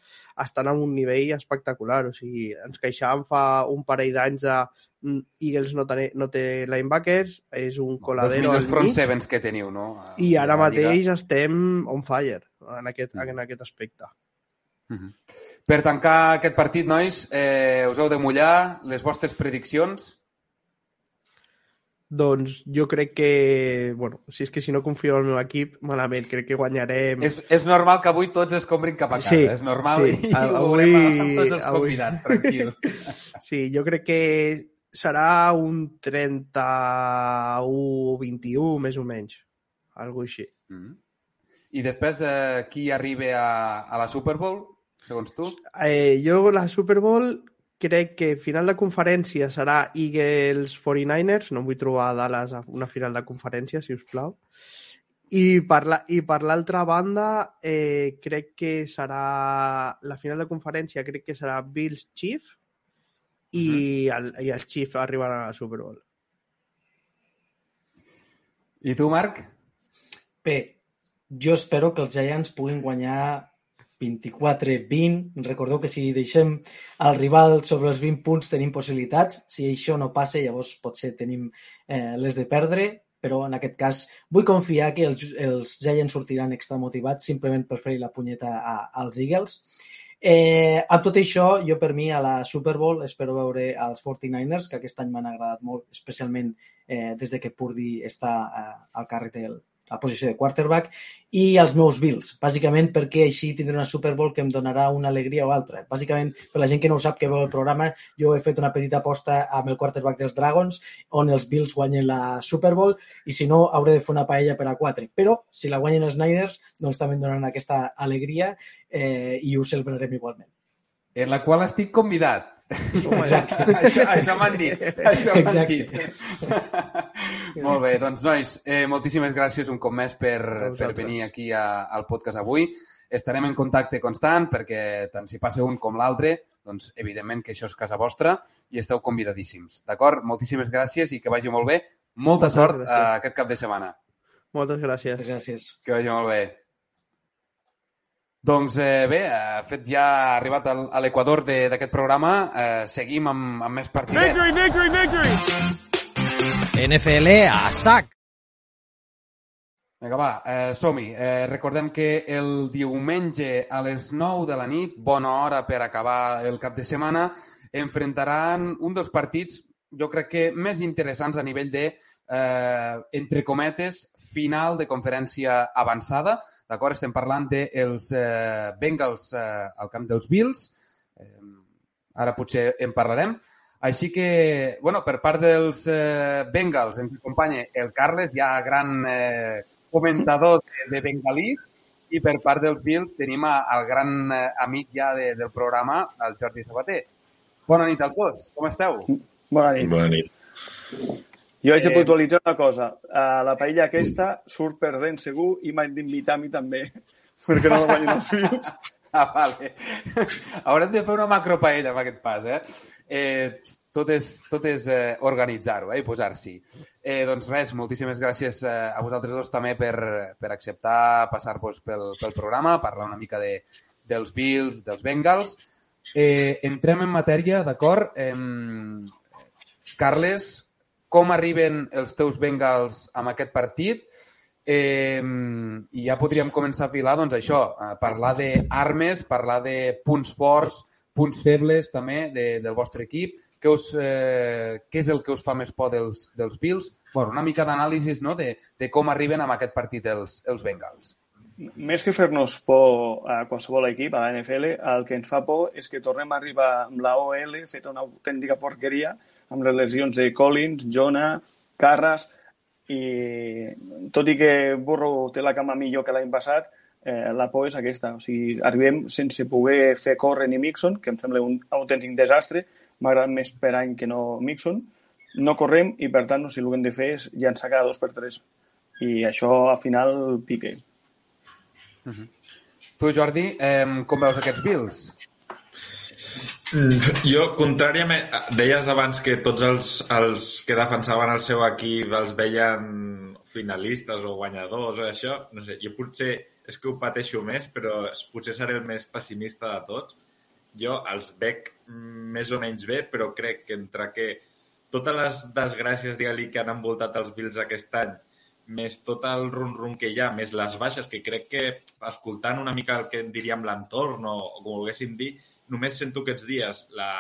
estan en un nivell espectacular. O sigui, ens queixàvem fa un parell d'anys de mm, Eagles no, té, no té linebackers, és un coladero millors front sevens que teniu, no? I ara mateix estem on fire en aquest, mm. en aquest aspecte. Mm -hmm. Per tancar aquest partit, nois, eh, us heu de mullar les vostres prediccions. Doncs jo crec que, bueno, si és que si no confio en el meu equip, malament, crec que guanyarem... És, és normal que avui tots es comprin cap a casa, sí, és normal, sí. i avui, ho amb tots els avui... convidats, tranquil. Sí, jo crec que serà un 31-21, més o menys, algo així. Mm -hmm. I després, eh, qui arriba a, a la Super Bowl? Segons tu? Eh, jo la Super Bowl crec que final de conferència serà Eagles 49ers, no em vull trobar a Dallas a una final de conferència, si us plau. I per la, i per l'altra banda, eh, crec que serà la final de conferència, crec que serà Bills Chief i, mm. el, i els Chiefs arribaran a la Super Bowl. I tu, Marc? Bé, jo espero que els Giants puguin guanyar 24-20. Recordeu que si deixem el rival sobre els 20 punts tenim possibilitats. Si això no passa, llavors potser tenim eh, les de perdre, però en aquest cas vull confiar que els, els Giants sortiran extra motivats simplement per fer la punyeta a, als Eagles. Eh, amb tot això, jo per mi a la Super Bowl espero veure els 49ers, que aquest any m'han agradat molt, especialment eh, des de que Purdy està eh, al càrrec del, a posició de quarterback, i els meus Bills, bàsicament perquè així tindré una Super Bowl que em donarà una alegria o altra. Bàsicament, per la gent que no ho sap, que veu el programa, jo he fet una petita aposta amb el quarterback dels Dragons, on els Bills guanyen la Super Bowl, i si no, hauré de fer una paella per a quatre. Però, si la guanyen els Niners, doncs també em donaran aquesta alegria eh, i ho celebrarem igualment. En la qual estic convidat. Això això m'han dit. Això m'han dit. Molt bé, doncs nois, eh, moltíssimes gràcies un cop més per, per venir aquí a, al podcast avui. Estarem en contacte constant perquè tant si passa un com l'altre, doncs evidentment que això és casa vostra i esteu convidadíssims. D'acord? Moltíssimes gràcies i que vagi molt bé. Molta Moltes sort gràcies. uh, aquest cap de setmana. Moltes gràcies. Moltes gràcies. Que vagi molt bé. Doncs eh, bé, eh, fet ja arribat al, a l'equador d'aquest programa, eh, seguim amb, amb més partidets. Victory, victory, victory! NFL a sac! Vinga, va, eh, som-hi. Eh, recordem que el diumenge a les 9 de la nit, bona hora per acabar el cap de setmana, enfrontaran un dels partits, jo crec que més interessants a nivell de, eh, entre cometes, final de conferència avançada, D'acord? Estem parlant dels de eh, Bengals eh, al camp dels Bills. Eh, ara potser en parlarem. Així que, bueno, per part dels eh, Bengals ens acompanya el Carles, ja gran eh, comentador de, de bengalís, i per part dels Bills tenim a, el gran eh, amic ja de, del programa, el Jordi Sabater. Bona nit als dos, com esteu? Bona nit. Bona nit. Jo haig de eh, puntualitzar una cosa. A la paella aquesta surt perdent segur i m'han d'invitar a mi també, perquè no la guanyin els fills. Ah, vale. Haurem de fer una macropaella amb aquest pas, eh? eh tot és, tot és eh, organitzar-ho eh, i posar-s'hi. Eh, doncs res, moltíssimes gràcies eh, a vosaltres dos també per, per acceptar passar-vos pel, pel programa, parlar una mica de, dels Bills, dels Bengals. Eh, entrem en matèria, d'acord? Eh, Carles, com arriben els teus Bengals amb aquest partit eh, i ja podríem començar a filar doncs, això, a parlar d'armes, parlar de punts forts, punts febles també de, del vostre equip, què, us, eh, què és el que us fa més por dels, dels Bills? Bueno, una mica d'anàlisi no? de, de com arriben amb aquest partit els, els Bengals. Més que fer-nos por a qualsevol equip, a la NFL, el que ens fa por és que tornem a arribar amb la OL feta una autèntica porqueria, amb les lesions de Collins, Jonah, Carras, i tot i que Burrow té la cama millor que l'any passat, eh, la por és aquesta. O sigui, arribem sense poder fer córrer ni Mixon, que em sembla un autèntic desastre, m'agrada més per any que no Mixon, no correm i, per tant, o sigui, el que hem de fer és llançar cada dos per tres. I això, al final, pique. Uh -huh. Tu, Jordi, eh, com veus aquests Bills? Mm, jo, contràriament, deies abans que tots els, els que defensaven el seu equip els veien finalistes o guanyadors o això, no sé, jo potser és que ho pateixo més, però potser seré el més pessimista de tots. Jo els veig més o menys bé, però crec que entre que totes les desgràcies, digue que han envoltat els Bills aquest any, més tot el rum-rum que hi ha, més les baixes, que crec que escoltant una mica el que diríem l'entorn o, o com volguéssim dir, només sento aquests dies la,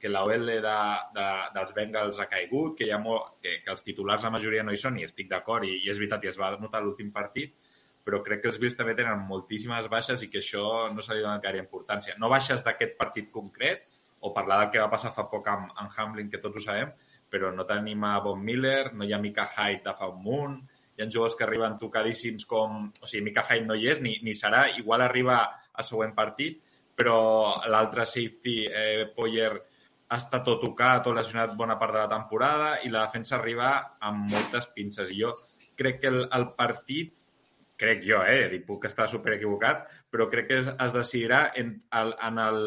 que la OL de, de, dels Bengals ha caigut, que, hi ha molt, que, que els titulars la majoria no hi són i estic d'acord i, i és veritat i es va notar l'últim partit, però crec que els Bills també tenen moltíssimes baixes i que això no se li dona gaire importància. No baixes d'aquest partit concret, o parlar del que va passar fa poc amb, amb Hamlin, que tots ho sabem, però no tenim a Von Miller, no hi ha Mika Hyde de fa un munt, ha jugadors que arriben tocadíssims com... O sigui, Mika Hyde no hi és, ni, ni serà, igual arriba al següent partit, però l'altre safety, eh, Poyer, estat tot tocat o lesionat bona part de la temporada i la defensa arriba amb moltes pinces. I jo crec que el, el partit, crec jo, eh, puc estar super equivocat, però crec que es, es decidirà en, el, en, el,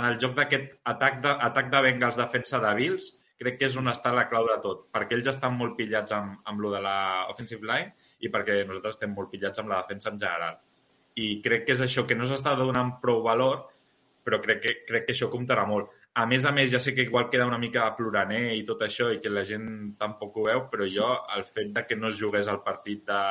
en el joc d'aquest atac de, atac de Bengals defensa de Bills, crec que és on està la clau de tot, perquè ells estan molt pillats amb, amb lo de la offensive line i perquè nosaltres estem molt pillats amb la defensa en general i crec que és això, que no s'està donant prou valor, però crec que, crec que això comptarà molt. A més a més, ja sé que igual queda una mica ploraner i tot això i que la gent tampoc ho veu, però jo, el fet de que no es jugués el partit de,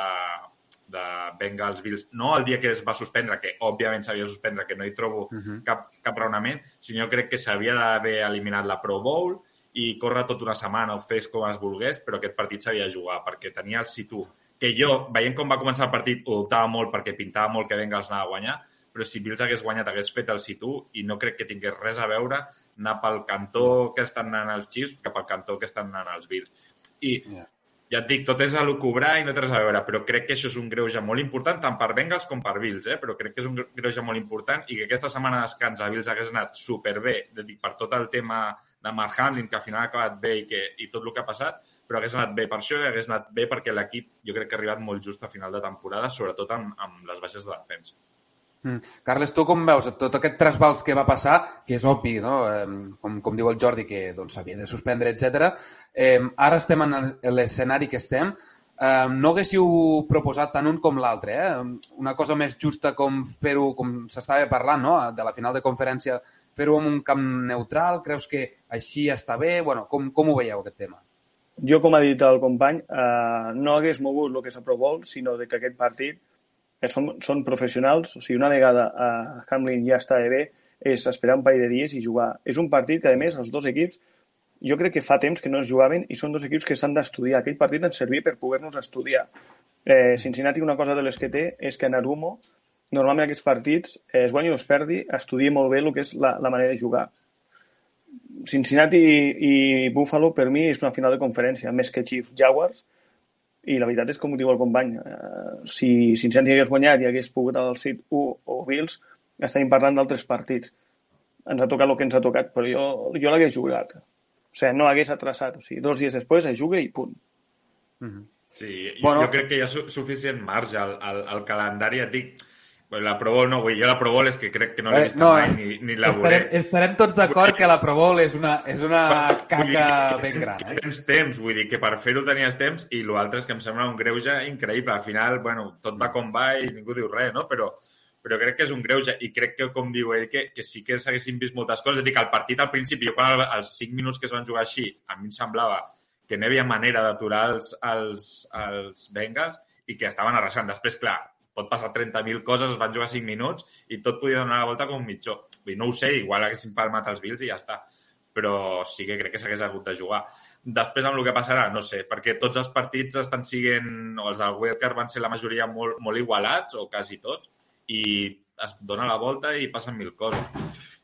de Bengals Bills, no el dia que es va suspendre, que òbviament s'havia suspendre, que no hi trobo uh -huh. cap, cap raonament, sinó crec que s'havia d'haver eliminat la Pro Bowl i córrer tota una setmana o fes com es volgués, però aquest partit s'havia de jugar perquè tenia el situ que jo, veient com va començar el partit, ho dubtava molt perquè pintava molt que Bengals anava a guanyar, però si Bills hagués guanyat hagués fet el situ i no crec que tingués res a veure anar pel cantó que estan anant els Chiefs cap al cantó que estan anant els Bills. I yeah. ja et dic, tot és a cobrar i no té res a veure, però crec que això és un greuge molt important, tant per Bengals com per Bills, eh? però crec que és un greuge molt important i que aquesta setmana de descans a Bills hagués anat superbé, dic, per tot el tema de Mark Hamlin, que al final ha acabat bé i, que, i tot el que ha passat, però hagués anat bé per això i hagués anat bé perquè l'equip jo crec que ha arribat molt just a final de temporada, sobretot amb, amb les baixes de defensa. Mm. Carles, tu com veus tot aquest trasbals que va passar, que és obvi, no? com, com diu el Jordi, que doncs, s'havia doncs, de suspendre, etc. Eh, ara estem en l'escenari que estem. Eh, no haguéssiu proposat tant un com l'altre, eh? una cosa més justa com fer-ho, com s'estava parlant, no? de la final de conferència, fer-ho en un camp neutral, creus que així està bé? Bueno, com, com ho veieu, aquest tema? jo, com ha dit el company, eh, no hagués mogut el que és Bowl, sinó de que aquest partit eh, són, són professionals, o sigui, una vegada eh, Hamlin ja està bé, és esperar un parell de dies i jugar. És un partit que, a més, els dos equips, jo crec que fa temps que no es jugaven i són dos equips que s'han d'estudiar. Aquell partit ens servia per poder-nos estudiar. Eh, Cincinnati, una cosa de les que té és que Narumo, normalment aquests partits, eh, es guanyi o es perdi, estudia molt bé el que és la, la manera de jugar. Cincinnati i, i Buffalo per mi és una final de conferència, més que Chiefs Jaguars, i la veritat és com ho diu el company. Uh, si Cincinnati hagués guanyat i hagués pogut al sit 1 o Bills, estaríem parlant d'altres partits. Ens ha tocat el que ens ha tocat, però jo, jo l'hagués jugat. O sigui, no hagués atrasat. O sigui, dos dies després es juga i punt. Mm -hmm. Sí, bueno, jo, jo crec que hi ha su suficient marge al, al, al calendari. Et dic, la Pro Bowl no, vull jo la Pro Bowl és que crec que no l'he vist no, mai ni, ni la estarem, veuré. Estarem tots d'acord que la Pro Bowl és una, és una caca dir, ben gran. Eh? Tens temps, vull dir que per fer-ho tenies temps i l'altre és que em sembla un greuge increïble. Al final, bueno, tot va com va i ningú diu res, no? Però, però crec que és un greuge i crec que, com diu ell, que, que sí que s'haguessin vist moltes coses. És a dir, que el partit al principi, jo quan els 5 minuts que es van jugar així, a mi em semblava que no hi havia manera d'aturar els, els, els Bengals i que estaven arrasant. Després, clar, pot passar 30.000 coses, es van jugar 5 minuts i tot podia donar la volta com un mitjó. Dir, no ho sé, igual haguessin palmat els Bills i ja està. Però sí que crec que s'hagués hagut de jugar. Després, amb el que passarà, no sé, perquè tots els partits estan siguent, o els del Wildcard van ser la majoria molt, molt igualats, o quasi tots, i es dona la volta i passen mil coses.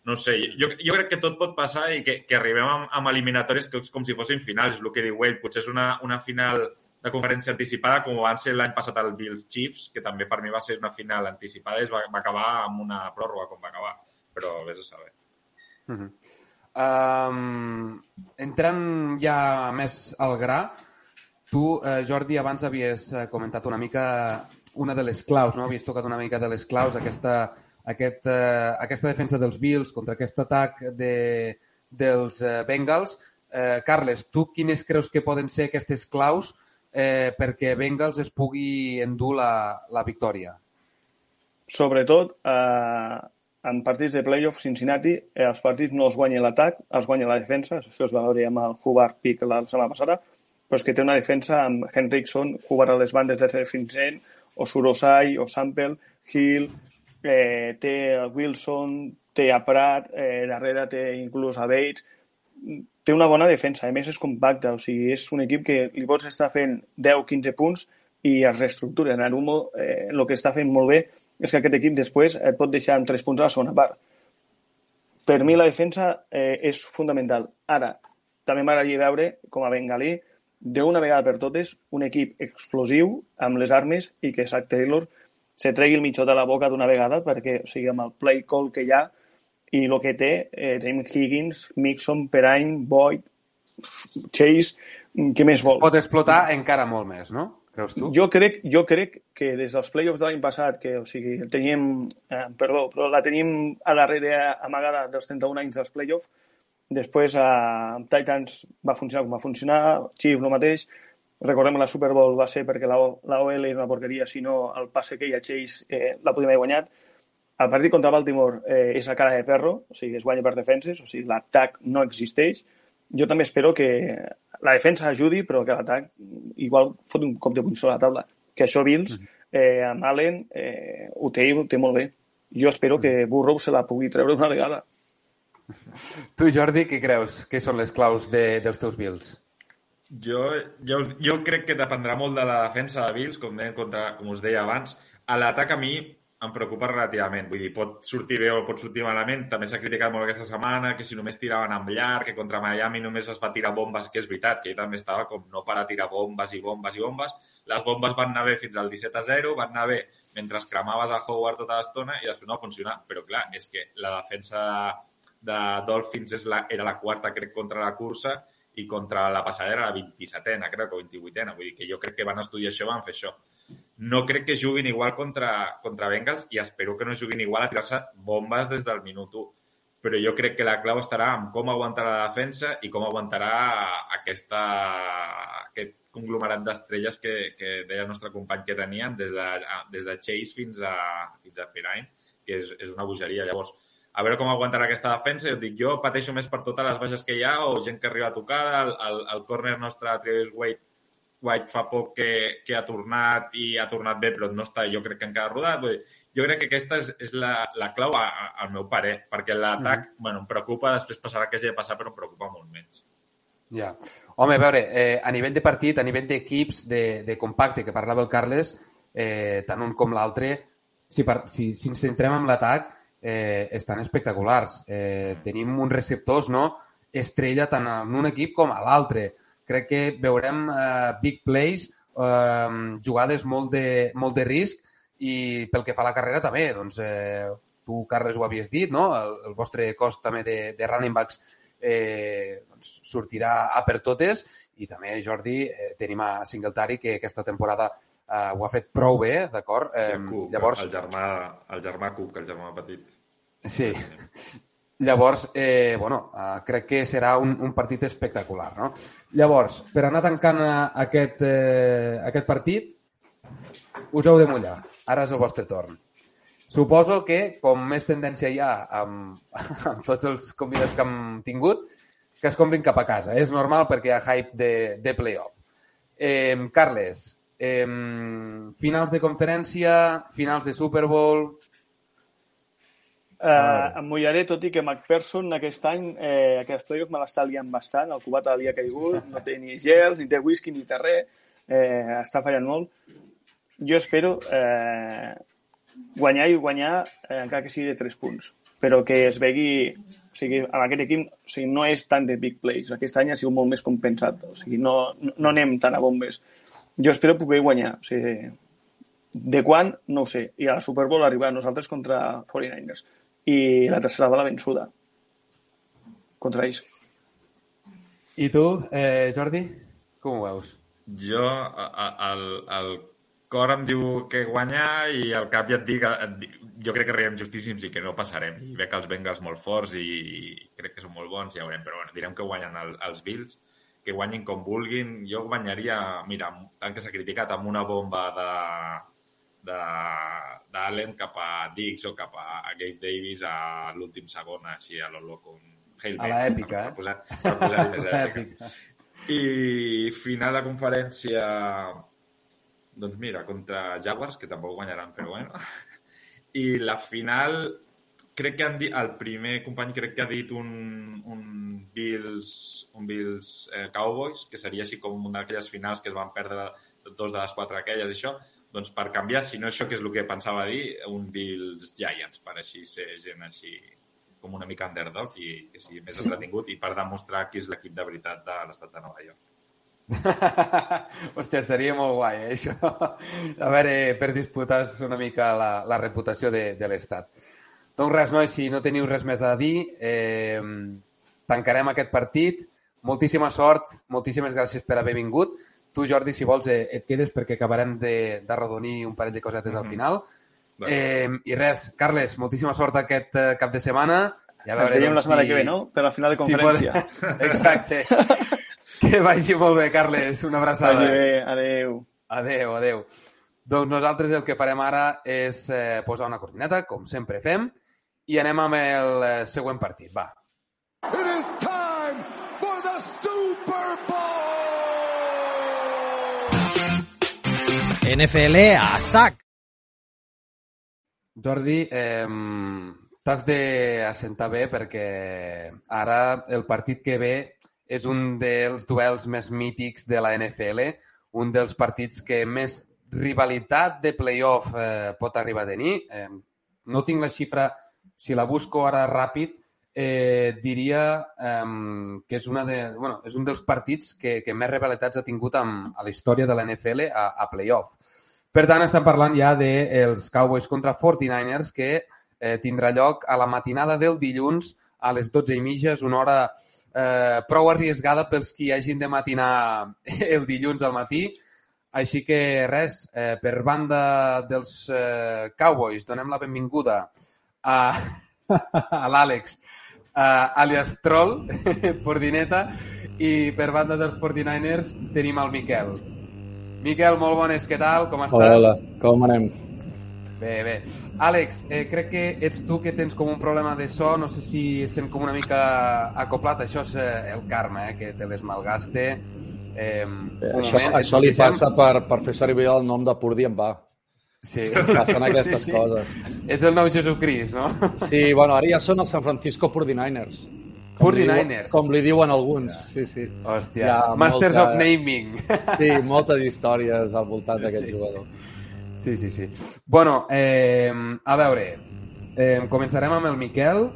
No sé, jo, jo crec que tot pot passar i que, que arribem amb, amb eliminatòries que és com si fossin finals, és el que diu ell. Potser és una, una final de conferència anticipada, com van ser l'any passat el Bills Chiefs, que també per mi va ser una final anticipada i es va, va acabar amb una pròrroga com va acabar, però vés a saber. Uh -huh. um, entrant ja més al gra, tu, eh, Jordi, abans havies eh, comentat una mica una de les claus, no? Havies tocat una mica de les claus, aquesta, aquest, eh, aquesta defensa dels Bills contra aquest atac de, dels eh, Bengals. Eh, Carles, tu quines creus que poden ser aquestes claus eh, perquè Bengals es pugui endur la, la victòria? Sobretot, eh, en partits de playoff, Cincinnati, eh, els partits no els guanya l'atac, els guanya la defensa, això es va veure amb el Hubbard Pick la setmana passada, però és que té una defensa amb Henrickson, Hubbard a les bandes de Finzen, o Surosai, o Sample, Hill, eh, té Wilson, té a Prat, eh, darrere té inclús a Bates, té una bona defensa, a més és compacte, o sigui, és un equip que li pots estar fent 10-15 punts i es reestructura. Narumo eh, el que està fent molt bé és que aquest equip després et pot deixar amb 3 punts a la segona part. Per mi la defensa eh, és fundamental. Ara, també m'agradaria veure, com a bengalí, d'una vegada per totes, un equip explosiu amb les armes i que Zach Taylor se tregui el mitjó de la boca d'una vegada perquè, o sigui, amb el play call que hi ha, i el que té, eh, tenim Higgins, Mixon, Perrine, Boyd, Chase, què més vol? Pot explotar encara molt més, no? Creus tu? Jo crec, jo crec que des dels playoffs de l'any passat, que o sigui, teníem, eh, perdó, però la tenim a darrere amagada dels 31 anys dels playoffs, després a eh, Titans va funcionar com va funcionar, Chiefs el mateix, recordem la Super Bowl va ser perquè la, la OL era una porqueria, si no el passe que hi ha Chase eh, la podíem haver guanyat, el partit contra Baltimore eh, és a cara de perro, o sigui, es guanya per defenses, o sigui, l'atac no existeix. Jo també espero que la defensa ajudi, però que l'atac igual fot un cop de puny sobre la taula. Que això Bills, eh, amb Allen, eh, ho, té, ho té molt bé. Jo espero que Burrow se la pugui treure una vegada. Tu, Jordi, què creus? Què són les claus de, dels teus Bills? Jo, jo, jo crec que dependrà molt de la defensa de Bills, com, deien contra, com us deia abans. A l'atac a mi em preocupa relativament. Vull dir, pot sortir bé o pot sortir malament. També s'ha criticat molt aquesta setmana que si només tiraven amb llarg, que contra Miami només es va tirar bombes, que és veritat, que ell també estava com no para tirar bombes i bombes i bombes. Les bombes van anar bé fins al 17 a 0, van anar bé mentre cremaves a Howard tota l'estona i després no va funcionar. Però clar, és que la defensa de Dolphins és la, era la quarta, crec, contra la cursa i contra la passada era la 27a, crec, o 28a. Vull dir que jo crec que van estudiar això van fer això no crec que juguin igual contra, contra Bengals i espero que no juguin igual a tirar-se bombes des del minut 1. Però jo crec que la clau estarà en com aguantarà la defensa i com aguantarà aquesta, aquest conglomerat d'estrelles que, que deia el nostre company que tenien des de, des de Chase fins a, fins a Pirine, que és, és una bogeria. Llavors, a veure com aguantarà aquesta defensa. Jo dic, jo pateixo més per totes les baixes que hi ha o gent que arriba a tocar. El, el, el córner nostre, Travis Wade, White fa poc que, que ha tornat i ha tornat bé, però no està, jo crec que encara rodat. Vull dir, jo crec que aquesta és, és la, la clau a, a, al meu parer, perquè l'atac, mm. bueno, em preocupa, després passarà que hagi de passar, però em preocupa molt menys. Ja. Home, a veure, eh, a nivell de partit, a nivell d'equips, de, de compacte, que parlava el Carles, eh, tant un com l'altre, si, per, si, si ens centrem en l'atac, eh, estan espectaculars. Eh, tenim uns receptors, no?, estrella tant en un equip com a l'altre crec que veurem uh, big plays, uh, jugades molt de, molt de risc i pel que fa a la carrera també, doncs, eh, tu, Carles, ho havies dit, no? El, el vostre cos també de, de running backs eh, doncs, sortirà a per totes i també, Jordi, eh, tenim a Singletary que aquesta temporada eh, ho ha fet prou bé, d'acord? Eh, llavors... El germà, el germà Cook, el germà petit. Sí. Llavors, eh, bueno, eh, crec que serà un, un partit espectacular, no? Llavors, per anar tancant eh, aquest, eh, aquest partit, us heu de mullar. Ara és el vostre torn. Suposo que, com més tendència hi ha amb, amb tots els convidats que hem tingut, que es comprin cap a casa. És normal perquè hi ha hype de, de playoff. Eh, Carles, eh, finals de conferència, finals de Super Bowl, Uh, em mullaré, tot i que McPherson aquest any, eh, aquest playoff me l'està liant bastant, el cubat li ha caigut, no té ni gels, ni té whisky, ni té res, eh, està fallant molt. Jo espero eh, guanyar i guanyar, eh, encara que sigui de 3 punts, però que es vegi, o sigui, amb aquest equip o sigui, no és tant de big plays, aquest any ha sigut molt més compensat, o sigui, no, no anem tan a bombes. Jo espero poder guanyar, o sigui, de quan, no ho sé, i a la Super Bowl arribar nosaltres contra 49ers i la tercera bala vençuda contra ells. I tu, eh, Jordi, com ho veus? Jo, el, el, cor em diu que guanya i al cap ja et dic, et dic jo crec que riem justíssims i que no passarem. I veig els Bengals molt forts i crec que són molt bons, ja veurem. Però bueno, direm que guanyen el, els Bills, que guanyin com vulguin. Jo guanyaria, mira, tant que s'ha criticat, amb una bomba de d'Allen cap a Dix o cap a Gabe Davis a l'últim segon, així a lo loco. Hail A l'èpica, eh? per posar, per posar més èpica. I final de conferència, doncs mira, contra Jaguars, que tampoc guanyaran, però bueno. I la final, crec que han dit, el primer company crec que ha dit un, un Bills, un Bills eh, Cowboys, que seria així com una d'aquelles finals que es van perdre dos de les quatre aquelles i això, doncs per canviar, si no això que és el que pensava dir, un Bills Giants, per així ser gent així com una mica underdog i que sigui més entretingut i per demostrar qui és l'equip de veritat de l'estat de Nova York. Hòstia, estaria molt guai, eh, això. A veure, per disputar una mica la, la reputació de, de l'Estat. Doncs res, nois, si no teniu res més a dir, eh, tancarem aquest partit. Moltíssima sort, moltíssimes gràcies per haver vingut. Tu, Jordi, si vols, eh, et quedes perquè acabarem de, de rodonir un parell de cosetes al final. Eh, I res, Carles, moltíssima sort aquest eh, cap de setmana. Ja Ens veiem la setmana que ve, no? Per la final de conferència. Si pot... Exacte. que vagi molt bé, Carles. Una abraçada. Vagi bé, adeu. Adeu, adeu. Doncs nosaltres el que farem ara és eh, posar una cortineta, com sempre fem, i anem amb el eh, següent partit. Va. It is time for the Super Bowl! NFL a sac. Jordi, eh, t'has d'assentar bé perquè ara el partit que ve és un dels duels més mítics de la NFL, un dels partits que més rivalitat de playoff eh, pot arribar a tenir. Eh, no tinc la xifra, si la busco ara ràpid, eh, diria eh, que és, una de, bueno, és un dels partits que, que més rivalitats ha tingut amb, a la història de la NFL a, a playoff. Per tant, estem parlant ja dels Cowboys contra 49ers, que eh, tindrà lloc a la matinada del dilluns a les 12 i mitja. És una hora eh, prou arriesgada pels qui hagin de matinar el dilluns al matí. Així que res, eh, per banda dels eh, Cowboys, donem la benvinguda a, a l'Àlex, uh, alias Troll, Pordineta, i per banda dels 49ers tenim el Miquel. Miquel, molt bones, què tal? Com estàs? Hola, com anem? Bé, bé. Àlex, eh, crec que ets tu que tens com un problema de so, no sé si sent com una mica acoplat, això és eh, el karma, eh, que te les malgaste. Eh, un Això, moment, això li passa per, per fer servir el nom de Purdi en va. Sí. Passen aquestes Sí, sí. coses. És el nou Jesucrist, no? Sí, bueno, ara ja són els San Francisco 49ers. Com li 49ers. diuen- Com li diuen alguns, sí, sí. Hòstia, ha Masters molta- of Naming. Sí, moltes històries al voltant d'aquest Sí. jugador. Sí, sí, sí. Bueno, eh, a veure, eh, començarem amb el Miquel.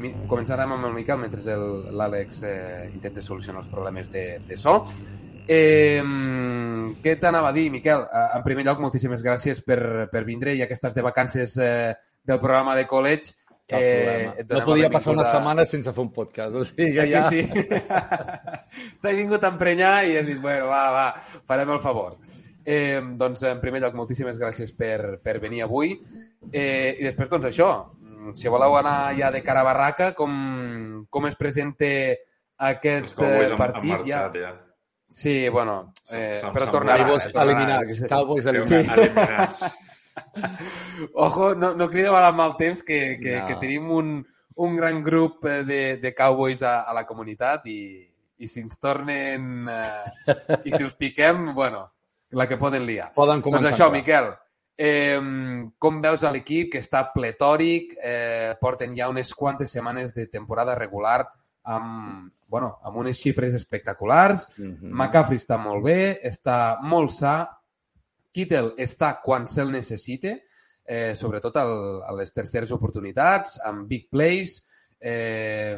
Mi començarem amb el Miquel mentre l'Àlex eh, intenta solucionar els problemes de, de so. Eh, què t'anava a dir, Miquel? Eh, En primer lloc, moltíssimes gràcies per, per vindre, ja que estàs de vacances eh, del programa de college. Et No podia passar una setmana sense fer un podcast. O sigui Ja que que ja... sí. T'he vingut a emprenyar i has dit, bueno, va, va, farem el favor. Eh, doncs, en primer lloc, moltíssimes gràcies per, per venir avui. Eh, I després, doncs, això, mm, si voleu anar ja de cara a barraca, com, com es presenta aquest Cowboys eh, partit? marxat, ja. Sí, bueno, eh, però se'm tornarà. Cowboys eliminats, Cowboys Sí. eliminats. Ojo, no, no crideu amb el temps que, que, No. que tenim un, un gran grup eh, de, de cowboys a, a la comunitat i, i si ens tornen eh, i si els piquem, bueno, la que poden liar. Poden començar doncs això, a. Miquel, eh, com veus a l'equip que està pletòric, eh, porten ja unes quantes setmanes de temporada regular amb, bueno, amb unes xifres espectaculars, Mhm. McCaffrey està molt bé, està molt sa, Kittel està quan se'l necessite, eh, sobretot al, a les terceres oportunitats, amb big plays, eh,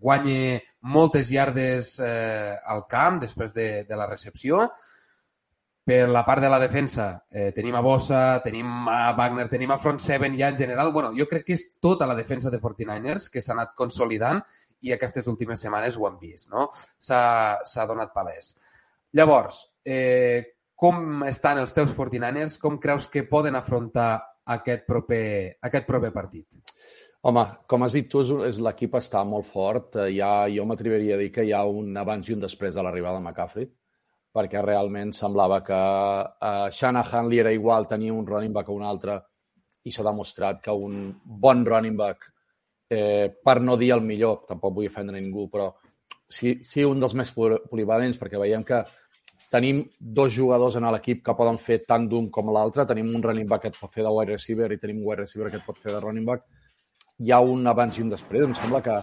guanya moltes yardes eh, al camp després de, de la recepció. Per la part de la defensa eh, tenim a Bossa, tenim a Wagner, tenim a front seven ja en general. Bueno, jo crec que és tota la defensa de 49ers que s'ha anat consolidant i aquestes últimes setmanes ho hem vist, no? S'ha donat palès. Llavors, eh, com estan els teus 49ers? Com creus que poden afrontar aquest proper, aquest proper partit? Home, com has dit tu, l'equip està molt fort. Eh, Hi ha, jo m'atreviria a dir que hi ha un abans i un després de l'arribada de McCaffrey, perquè realment semblava que a Shanahan li era igual tenir un running back o un altre i s'ha demostrat que un bon running back, eh, per no dir el millor, tampoc vull ofendre ningú, però sí, sí un dels més poli- polivalents, perquè veiem que tenim dos jugadors en l'equip que poden fer tant d'un com l'altre. Tenim un running back que et pot fer de wide receiver i tenim un wide receiver que et pot fer de running back. Hi ha un abans i un després. Em sembla que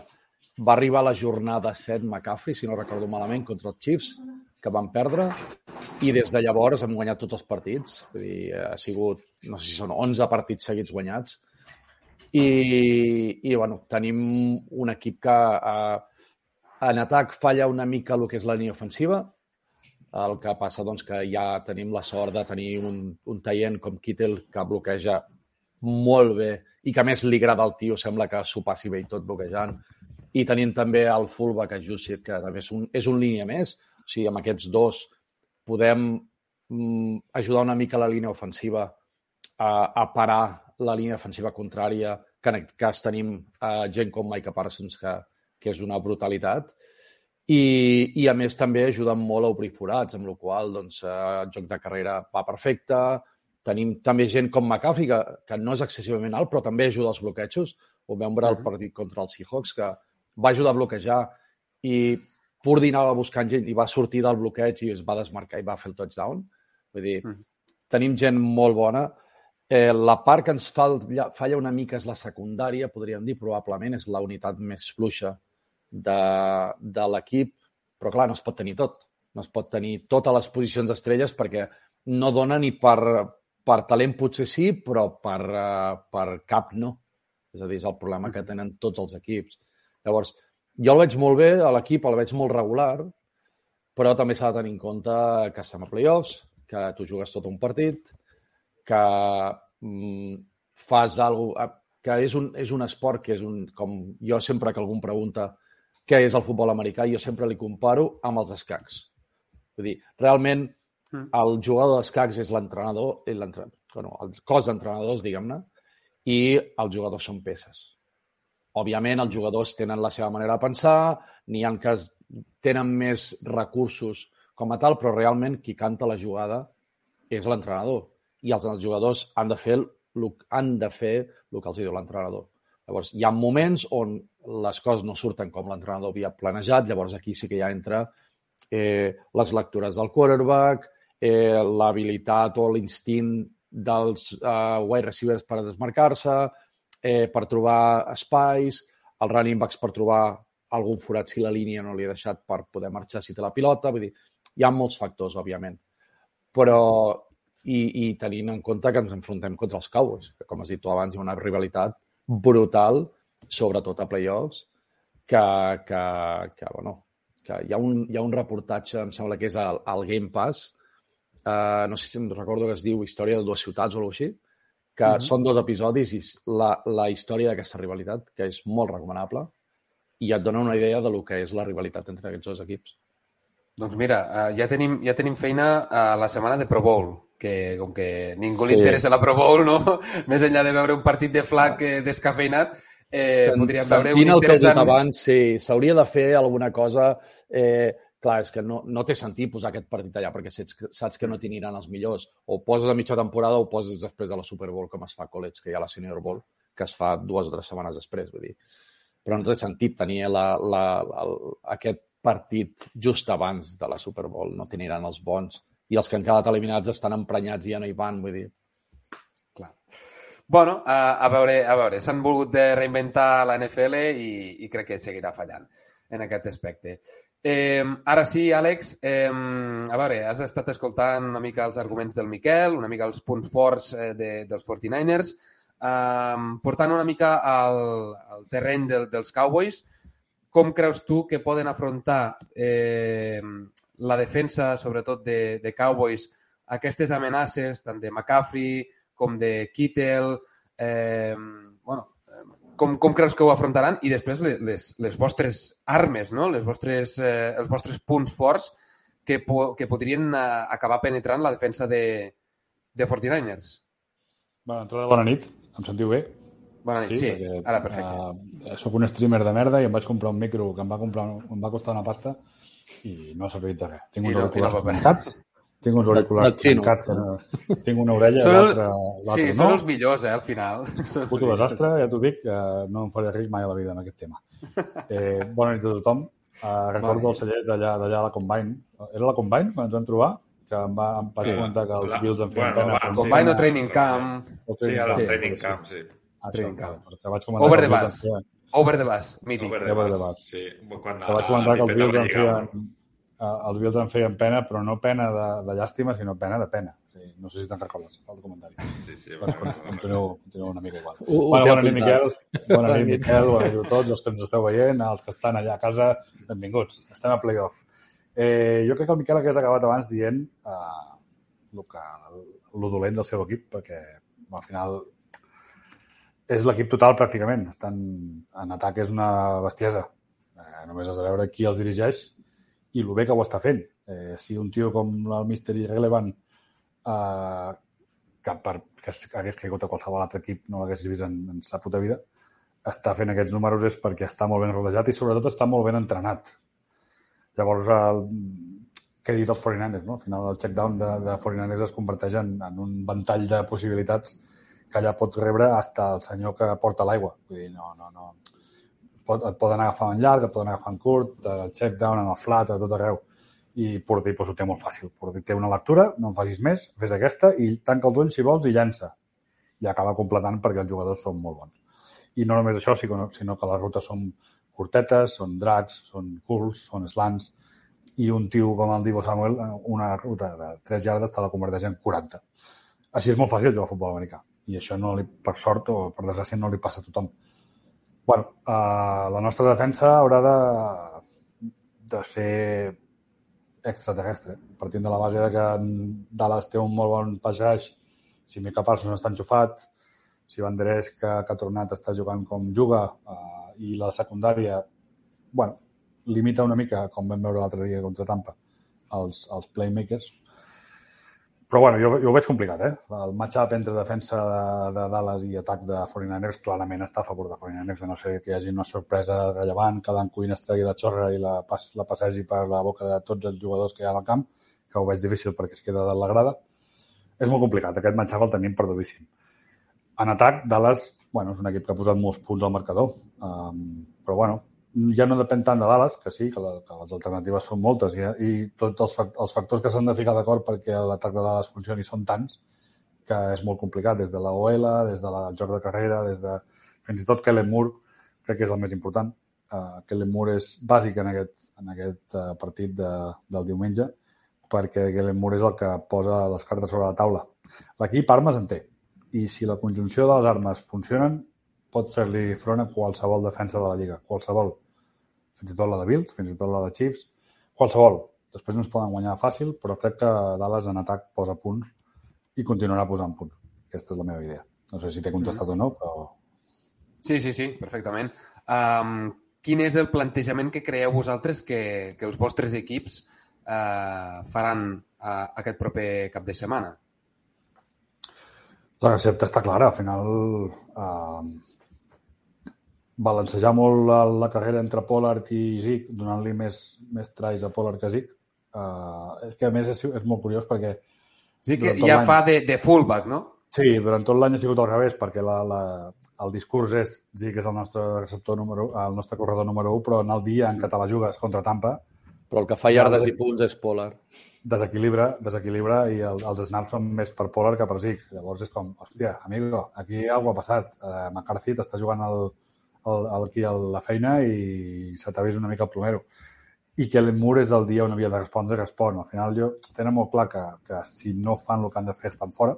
va arribar la jornada 7 McCaffrey, si no recordo malament, contra els Chiefs, que van perdre, i des de llavors hem guanyat tots els partits. Vull dir, ha sigut, no sé si són 11 partits seguits guanyats. I, i bueno, tenim un equip que eh, en atac falla una mica el que és la línia ofensiva, el que passa doncs, que ja tenim la sort de tenir un, un taient com Kittel que bloqueja molt bé i que a més li agrada al tio, sembla que s'ho passi bé i tot bloquejant. I tenim també el fullback a Jussit, que també és un, és un línia més. O sigui, amb aquests dos podem mm, ajudar una mica la línia ofensiva a, a parar la línia defensiva contrària, que en aquest cas tenim uh, gent com Micah Parsons, que, que és una brutalitat, i, i a més també ajuden molt a obrir forats, amb la qual doncs, eh, el joc de carrera va perfecte. Tenim també gent com McCaffrey, que, que no és excessivament alt, però també ajuda als bloquejos. Ho vam veure al partit contra els Seahawks, que va ajudar a bloquejar i Purdy anava buscant gent i va sortir del bloqueig i es va desmarcar i va fer el touchdown. Vull dir, mm. tenim gent molt bona. Eh, la part que ens falla, falla una mica és la secundària, podríem dir, probablement és la unitat més fluixa de, de l'equip, però clar, no es pot tenir tot. No es pot tenir totes les posicions estrelles perquè no dona ni per, per talent potser sí, però per, uh, per cap no. És a dir, és el problema que tenen tots els equips. Llavors, jo el veig molt bé, a l'equip el veig molt regular, però també s'ha de tenir en compte que estem a playoffs, que tu jugues tot un partit, que mm, fas alguna que és un, és un esport que és un, com jo sempre que algú em pregunta què és el futbol americà, jo sempre li comparo amb els escacs. Vull dir, realment el jugador d'escacs és l'entrenador, l'entre- bueno, el cos d'entrenadors, diguem-ne, i els jugadors són peces. Òbviament, els jugadors tenen la seva manera de pensar, n'hi ha que tenen més recursos com a tal, però realment qui canta la jugada és l'entrenador. I els, jugadors han de fer el, han de fer el que els diu l'entrenador. Llavors, hi ha moments on les coses no surten com l'entrenador havia planejat, llavors aquí sí que ja entra eh, les lectures del quarterback, eh, l'habilitat o l'instint dels eh, wide receivers per desmarcar-se, eh, per trobar espais, els running backs per trobar algun forat si la línia no li ha deixat per poder marxar si té la pilota. Vull dir, hi ha molts factors, òbviament. Però, i, i tenint en compte que ens enfrontem contra els Cowboys, que com has dit tu abans, hi ha una rivalitat brutal, sobretot a playoffs, que, que, que, bueno, que hi ha, un, hi ha un reportatge, em sembla que és al, al Game Pass, uh, no sé si em recordo que es diu Història de dues ciutats o alguna així, que uh. -huh. són dos episodis i la, la història d'aquesta rivalitat, que és molt recomanable, i et dona una idea de lo que és la rivalitat entre aquests dos equips. Doncs mira, eh, ja tenim, ja tenim feina a la setmana de Pro Bowl, que com que ningú li Sí. interessa la Pro Bowl, no? més enllà de veure un partit de flag eh, descafeinat, eh, Sent- podríem veure un Sentint el que interessant... abans, sí, s'hauria de fer alguna cosa... Eh, clar, és que no, no té sentit posar aquest partit allà perquè saps, saps que no t'aniran els millors. O poses a mitja temporada o poses després de la Super Bowl, com es fa a college, que hi ha la Senior Bowl, que es fa dues o tres setmanes després. Vull dir. Però no té sentit tenir la, la, la, aquest partit just abans de la Super Bowl. No t'aniran els bons. I els que han quedat eliminats estan emprenyats i ja no hi van, vull dir. Bueno, a, a veure, a veure, s'han volgut de reinventar la NFL i, i crec que seguirà fallant en aquest aspecte. Eh, ara sí, Àlex, eh, a veure, has estat escoltant una mica els arguments del Miquel, una mica els punts forts eh, de, dels 49ers, eh, portant una mica al, al terreny del, dels Cowboys, com creus tu que poden afrontar eh, la defensa, sobretot de, de Cowboys, aquestes amenaces, tant de McCaffrey com de Kittel, eh, bueno, eh, com, com creus que ho afrontaran? I després les, les, vostres armes, no? les vostres, eh, els vostres punts forts, que, po que podrien uh, acabar penetrant la defensa de, de 49ers. Bona, entrada, bona nit. Em sentiu bé? Bona nit, sí, sí ara perfecte. Uh, soc un streamer de merda i em vaig comprar un micro que em va, comprar, em va costar una pasta i no ha servit de res. Tinc uns auriculars no, tancats, tinc uns auriculars tancats que no... Tinc una orella i l'altra sí, no. són els millors, eh, al final. Puto desastre, ja t'ho dic, uh, no em faré ric mai a la vida en aquest tema. Eh, bona nit a tothom. Uh, recordo el celler d'allà a la Combine. Era la Combine, quan ens vam trobar? que em, va, em vaig sí, comentar que els la, Bills en feien bueno, pena. Combine o Training Camp. O training sí, el sí, Training Camp, sí. Ah, training Camp. Vaig Over the bus. Over the bus, mític. Over the, Over the bus. Sí, quan que vaig comentar que els Bills en feien, els Bills en feien pena, però no pena de, de llàstima, sinó pena de pena. Sí, no sé si te'n recordes, el documentari. Sí, sí. Doncs, continueu, continueu una mica igual. Uh, bueno, bona nit, Miquel. Bona nit, Miquel. Bona nit a tots els que ens esteu veient, els que estan allà a casa, benvinguts. Estem a playoff. Eh, jo crec que el Miquel hagués acabat abans dient eh, el, que, el dolent del seu equip, perquè al final és l'equip total pràcticament. Estan, en atac és una bestiesa. Eh, només has de veure qui els dirigeix i el bé que ho està fent. Eh, si un tio com el Mister Irrelevant eh, que, per, que hagués caigut a qualsevol altre equip no l'haguessis vist en, en sa puta vida, està fent aquests números és perquè està molt ben rodejat i sobretot està molt ben entrenat. Llavors, el, què he dit els 49ers, no? Al final el check-down de, de 49ers es converteix en, en un ventall de possibilitats que allà pot rebre hasta el senyor que porta l'aigua. Vull dir, no, no, no. Pot, et poden agafar en llarg, et poden agafar en curt, el check-down, en el flat, a tot arreu. I Porter pues, ho té molt fàcil. Porter té una lectura, no en facis més, fes aquesta i tanca els ulls si vols i llança. I acaba completant perquè els jugadors són molt bons. I no només això, sinó que les rutes són curtetes, són drags, són curls, són slants, i un tio com el Divo Samuel, una ruta de 3 llardes te la converteix en 40. Així és molt fàcil jugar a futbol americà. I això, no li, per sort o per desgràcia, no li passa a tothom. bueno, uh, la nostra defensa haurà de, de ser extraterrestre, partint de la base de que Dallas té un molt bon passaix, si Mika Parsons està enxufat, si Van Der Esch, que, que ha tornat, està jugant com juga, uh, i la secundària, bueno, limita una mica, com vam veure l'altre dia contra Tampa, els, els playmakers. Però bueno, jo, jo ho veig complicat, eh? El match-up entre defensa de, de Dallas i atac de 49ers clarament està a favor de 49ers, a no sé que hi hagi una sorpresa rellevant, que Dan Quinn es tregui la xorra i la, pas, la passegi per la boca de tots els jugadors que hi ha al camp, que ho veig difícil perquè es queda de la grada. És molt complicat, aquest match-up el tenim perdudíssim. En atac, Dallas, bueno, és un equip que ha posat molts punts al marcador, um, però bueno, ja no depèn tant de Dallas, que sí, que, la, que les alternatives són moltes i, i tots els, els factors que s'han de ficar d'acord perquè l'atac de Dallas funcioni són tants que és molt complicat, des de la OL, des de la joc de carrera, des de fins i tot Kellen Moore, crec que és el més important. Uh, Kellen Moore és bàsic en aquest, en aquest uh, partit de, del diumenge perquè Kellen Moore és el que posa les cartes sobre la taula. L'equip armes en té i si la conjunció de les armes funcionen pot fer-li front a qualsevol defensa de la Lliga, qualsevol fins i tot la de Bills, fins i tot la de Chiefs, qualsevol. Després no ens poden guanyar fàcil, però crec que Dallas en atac posa punts i continuarà posant punts. Aquesta és la meva idea. No sé si t'he contestat mm -hmm. o no, però... Sí, sí, sí, perfectament. Um, quin és el plantejament que creieu vosaltres que, que els vostres equips uh, faran uh, aquest proper cap de setmana? La recepta està clara. Al final, uh, balancejar molt la, la carrera entre Pollard i Zic, donant-li més, més tries a Pollard que a Zic. Uh, és que, a més, és, és molt curiós perquè... Sí que ja fa de, de fullback, no? Sí, durant tot l'any ha sigut al revés, perquè la, la, el discurs és Zic és el nostre receptor número el nostre corredor número 1, però en el dia en què te la jugues contra Tampa... Però el que fa llardes i punts és Pollard. Desequilibra, desequilibra i el, els snaps són més per Pollard que per Zic. Llavors és com, hòstia, amigo, aquí alguna ha passat. Uh, McCarthy t'està jugant el, el, el, aquí a la feina i vist una mica el plomero. I que l'Emur és el dia on havia de respondre respon. Al final jo tenen molt clar que, que si no fan el que han de fer estan fora,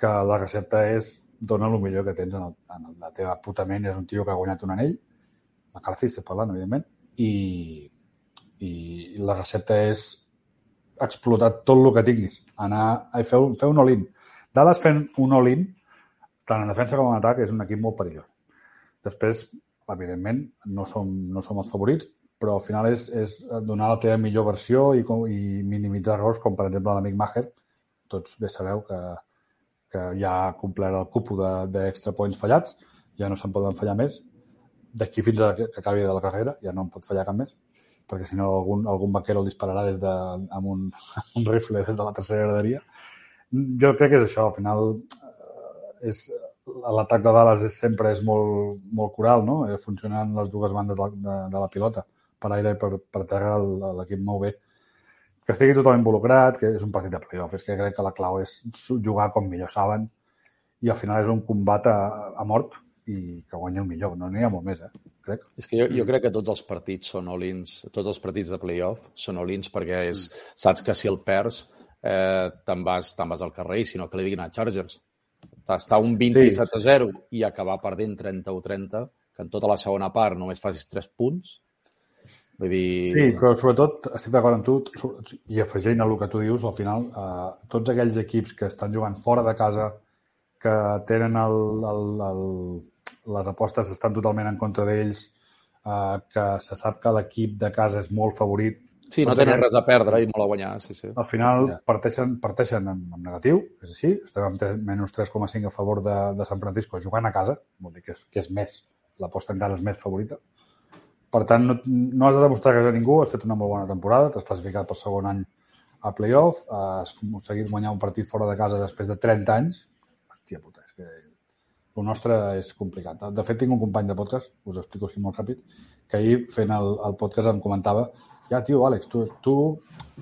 que la recepta és dona el millor que tens en, el, en la teva puta ment. És un tio que ha guanyat un anell, McCarthy estic parlant, evidentment, i, i la recepta és explotar tot el que tinguis, anar fer, fer un all-in. Dallas fent un all-in, tant en defensa com en atac, és un equip molt perillós. Després, evidentment, no som, no som els favorits, però al final és, és donar la teva millor versió i, com, i minimitzar errors, com per exemple l'amic Maher. Tots bé sabeu que, que ja ha complert el cúpul d'extra de, points fallats, ja no se'n poden fallar més. D'aquí fins a que acabi de la carrera ja no en pot fallar cap més, perquè si no algun, algun vaquero el dispararà des de, amb, un, amb un rifle des de la tercera graderia. Jo crec que és això, al final eh, és, l'atac de Dallas és, sempre és molt, molt coral, no? Eh, funcionen les dues bandes de, de, de la pilota per aire i per, per terra l'equip molt bé. Que estigui tothom involucrat, que és un partit de playoff, és que crec que la clau és jugar com millor saben i al final és un combat a, a mort i que guanya el millor. No n'hi ha molt més, eh? crec. És que jo, jo crec que tots els partits són all-ins, tots els partits de playoff són all-ins perquè és, saps que si el perds eh, te'n vas, te vas al carrer i si no que li diguin a Chargers. Estar un 27 a 0 i acabar perdent 30 o 30, que en tota la segona part només facis 3 punts, Vull dir... Sí, però sobretot estic d'acord amb tu i afegint el que tu dius, al final, eh, tots aquells equips que estan jugant fora de casa, que tenen el, el, el, les apostes estan totalment en contra d'ells, eh, que se sap que l'equip de casa és molt favorit. Sí, no tenen res a perdre i molt a guanyar, sí, sí. Al final ja. parteixen, parteixen en, en negatiu, és així, estem amb 3, menys 3,5 a favor de, de San Francisco jugant a casa, vol dir que és, que és més, l'aposta encara és més favorita. Per tant, no, no has de demostrar que a ningú, has fet una molt bona temporada, t'has classificat per segon any a playoff, has aconseguit guanyar un partit fora de casa després de 30 anys. Hòstia puta, és que el nostre és complicat. De fet, tinc un company de podcast, us explico així molt ràpid, que ahir fent el, el podcast em comentava ja, tio, Àlex, tu, tu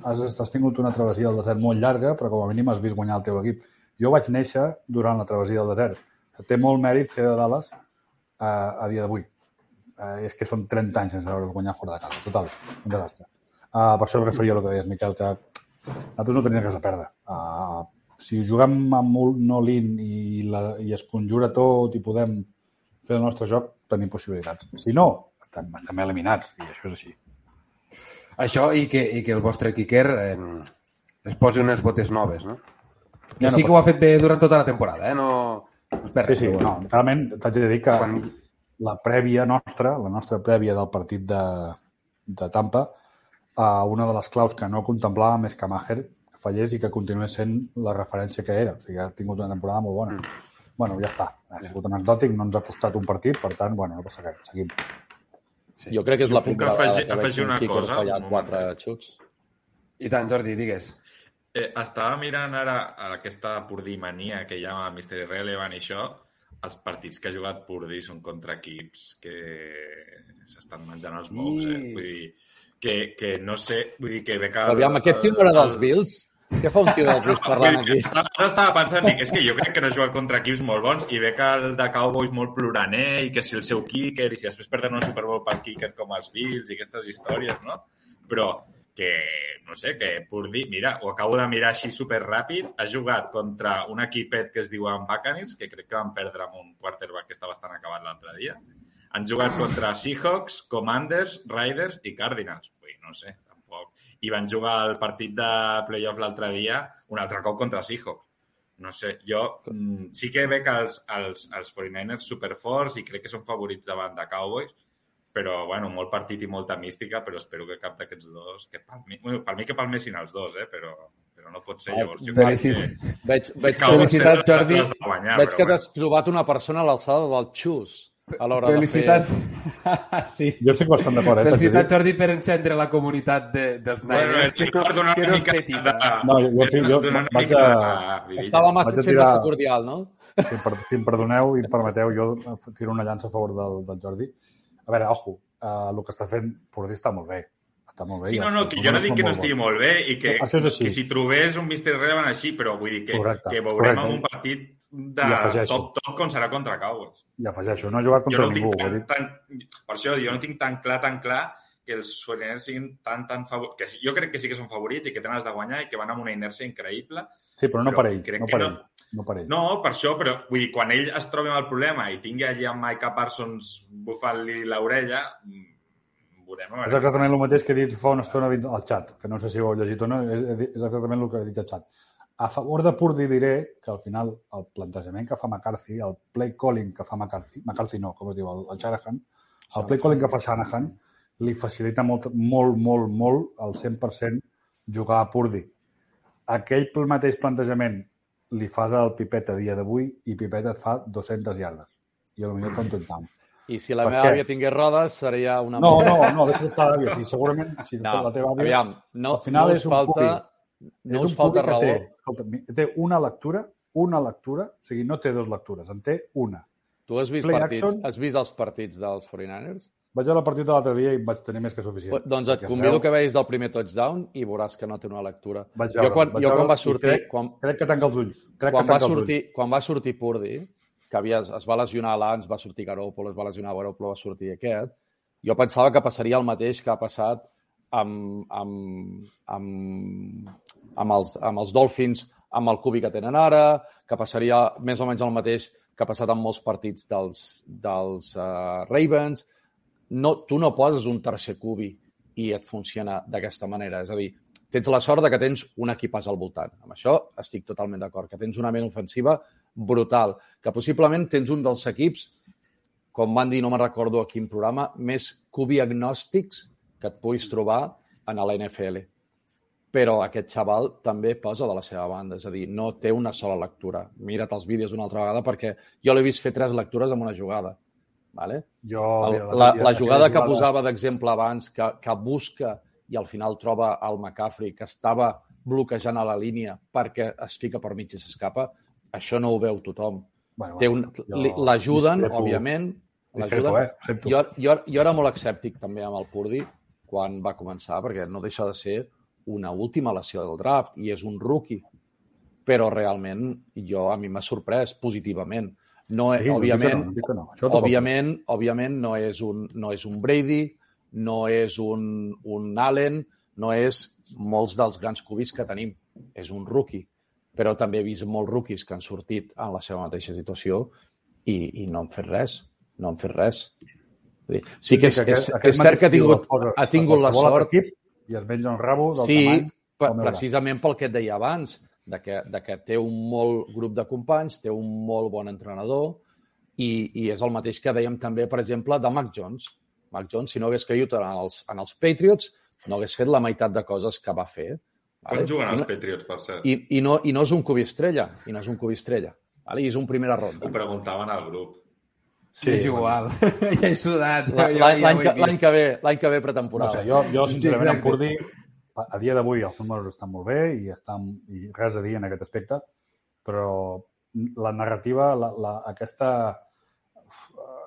has, has tingut una travessia del desert molt llarga, però com a mínim has vist guanyar el teu equip. Jo vaig néixer durant la travessia del desert. Té molt mèrit ser de Dallas a, eh, a dia d'avui eh, és que són 30 anys sense veure guanyar fora de casa. Total, un desastre. Uh, per això em referia al que deies, Miquel, que nosaltres no tenim res a perdre. Uh, si juguem amb un no-lin i, la, i es conjura tot i podem fer el nostre joc, tenim possibilitats. Si no, estem, estem eliminats i això és així. Això i que, i que el vostre kicker eh, es posi unes botes noves, no? Que ja no sí que ho ha fet bé durant tota la temporada, eh? No, res. Sí, sí, no, realment t'haig de dir que Quan la prèvia nostra, la nostra prèvia del partit de, de Tampa, uh, una de les claus que no contemplàvem és que Maher fallés i que continués sent la referència que era. O sigui, ha tingut una temporada molt bona. Mm. bueno, ja està. Ha sigut anecdòtic, no ens ha costat un partit, per tant, bueno, no passa res, seguim. Sí. Jo crec que és la primera vegada que afegir una cosa. fallat quatre xuts. I tant, Jordi, digues. Eh, estava mirant ara aquesta purdimania que hi ha a Mystery Relevant i això, els partits que ha jugat Purdy són contra equips que s'estan menjant els mous, eh? Vull dir, que, que no sé, vull dir que ve que... Aviam, aquest tio no era dels Bills? Què fa un tio dels Bills parlant aquí? Ara estava pensant, dic, és que jo crec que no ha jugat contra equips molt bons i ve que el de Cowboys molt ploraner i que si el seu kicker i si després perden un Super Bowl pel kicker com els Bills i aquestes històries, no? Però que, no sé, que Purdy, mira, ho acabo de mirar així super ràpid, ha jugat contra un equipet que es diu Buccaneers, que crec que van perdre amb un quarterback que està bastant acabat l'altre dia. Han jugat contra Seahawks, Commanders, Riders i Cardinals. Ui, no sé. I van jugar el partit de playoff l'altre dia, un altre cop contra Seahawks. No sé, jo mm, sí que veig els, els, els 49ers superforts i crec que són favorits davant de Cowboys, però, bueno, molt partit i molta mística, però espero que cap d'aquests dos... Que palmi, bueno, per mi que palmessin els dos, eh? però, però no pot ser. Llavors, jo Felicit... que... Veig, veig, Felicitat, Jordi. Guanyar, veig que t'has trobat una persona a l'alçada del xus a l'hora Felicitats. de fer... sí. Jo estic bastant d'acord. Eh, Felicitats, Jordi, per encendre la comunitat de, dels Niners. Bueno, que, per donar una mica de... No, jo, jo, jo, jo vaig a... Estava massa sent tirar... massa cordial, no? Si, per, si em perdoneu i em permeteu, jo tiro una llança a favor del, del Jordi a veure, ojo, uh, el que està fent Purdy està molt bé. Està molt bé. Sí, no, no, que jo no dic que no estigui molt bé i que, que si trobés un Mister Relevant així, però vull dir que, correcte, que veurem correcte. un partit de top-top com serà contra Cowboys. I afegeixo, no ha jugat contra no ningú. Tan, tan, per això, jo no tinc tan clar, tan clar que els Foreigners siguin tan, tan favorits. Jo crec que sí que són favorits i que tenen els de guanyar i que van amb una inèrcia increïble. Sí, però no però per ell. Crec no per ell. No, no per ell. No, per això, però vull dir, quan ell es trobi amb el problema i tingui allà amb Micah Parsons bufant-li l'orella, mm, veurem. És exactament el mateix que he dit fa una estona al xat, que no sé si ho heu llegit o no, és, és exactament el que he dit al xat. A favor de Purdy diré que al final el plantejament que fa McCarthy, el play calling que fa McCarthy, McCarthy no, com es diu, el, el Shanahan, el play calling que fa Shanahan li facilita molt, molt, molt, molt al 100% jugar a Purdi. Aquell mateix plantejament li fas al Pipet a dia d'avui i Pipet et fa 200 iardes. I potser fa un touchdown. I si la Per meva què? àvia tingués rodes, seria una... No, no, no, deixa estar l'àvia. Sí, segurament, si No, la teva àvia... aviam, no- al final no és un falta- pubi. No és us falta que Té, raó. escolta, té una lectura, una lectura, o sigui, no té dues lectures, en té una. Tu has vist, partits, action. has vist els partits dels 49ers? Vaig a la partida l'altre dia i vaig tenir més que suficient. Doncs et convido veu- que veis del primer touchdown i veuràs que no té una lectura. Vaig jo veure, quan, vaig jo quan va sortir... crec- quan, crec que tanca els ulls. Crec quan, que va sortir, quan va sortir Purdy, que havia, es va lesionar l'Ans, va sortir Garoppolo, es va lesionar Garoppolo, va sortir aquest, jo pensava que passaria el mateix que ha passat amb, amb, amb, amb, els, amb els Dolphins, amb el cubi que tenen ara, que passaria més o menys el mateix que ha passat en molts partits dels, dels uh, Ravens. No, tu no poses un tercer cubi i et funciona d'aquesta manera. És a dir, tens la sort de que tens un equipàs al voltant. Amb això estic totalment d'acord, que tens una ment ofensiva brutal, que possiblement tens un dels equips, com van dir, no me'n recordo a quin programa, més cubi agnòstics que et puguis trobar en la NFL. Però aquest xaval també posa de la seva banda, és a dir, no té una sola lectura. Mira't els vídeos una altra vegada perquè jo l'he vist fer tres lectures en una jugada. Vale? Jo, mira, la, aquella- la jugada que jugada- posava d'exemple abans, que, que busca i al final troba el McCaffrey, que estava bloquejant a la línia perquè es fica per mig i s'escapa, això no ho veu tothom. Bueno, un, jo li- L'ajuden, òbviament. l'ajuden. eh? Sento. Jo, jo, jo era molt escèptic també amb el Purdy quan va començar, perquè no deixa de ser una última lesió del draft i és un rookie. Però realment jo a mi m'ha sorprès positivament. No, Sí, òbviament, no, no no. Òbviament, òbviament no és, un, no és un Brady, no és un, un Allen, no és molts dels grans cubis que tenim. És un rookie. Però també he vist molts rookies que han sortit en la seva mateixa situació i, i no han fet res. No han fet res. Dir, Sí que és, és, és cert que ha tingut, ha tingut la sort Equip i es menja un rabo del sí, tamany braç. precisament pel que et deia abans, de que, de que té un molt grup de companys, té un molt bon entrenador i, i és el mateix que dèiem també, per exemple, de Mac Jones. Mac Jones, si no hagués caigut en els, en els Patriots, no hagués fet la meitat de coses que va fer. Quan juguen I els Patriots, per cert? I, i, no, I no és un cubi estrella, i no és un cubi estrella. Vale? I és un primera ronda. Ho preguntaven al grup. Sí, és igual. ja he sudat. Ja- L'any ja que, vist. l'any que ve, l'any que ve No pretemporada. sé, jo, jo Sí, sincerament, exacte. em Purdy, a, a dia d'avui els números estan molt bé i, estan, i res a dir en aquest aspecte, però la narrativa, la, la, aquesta... Uf,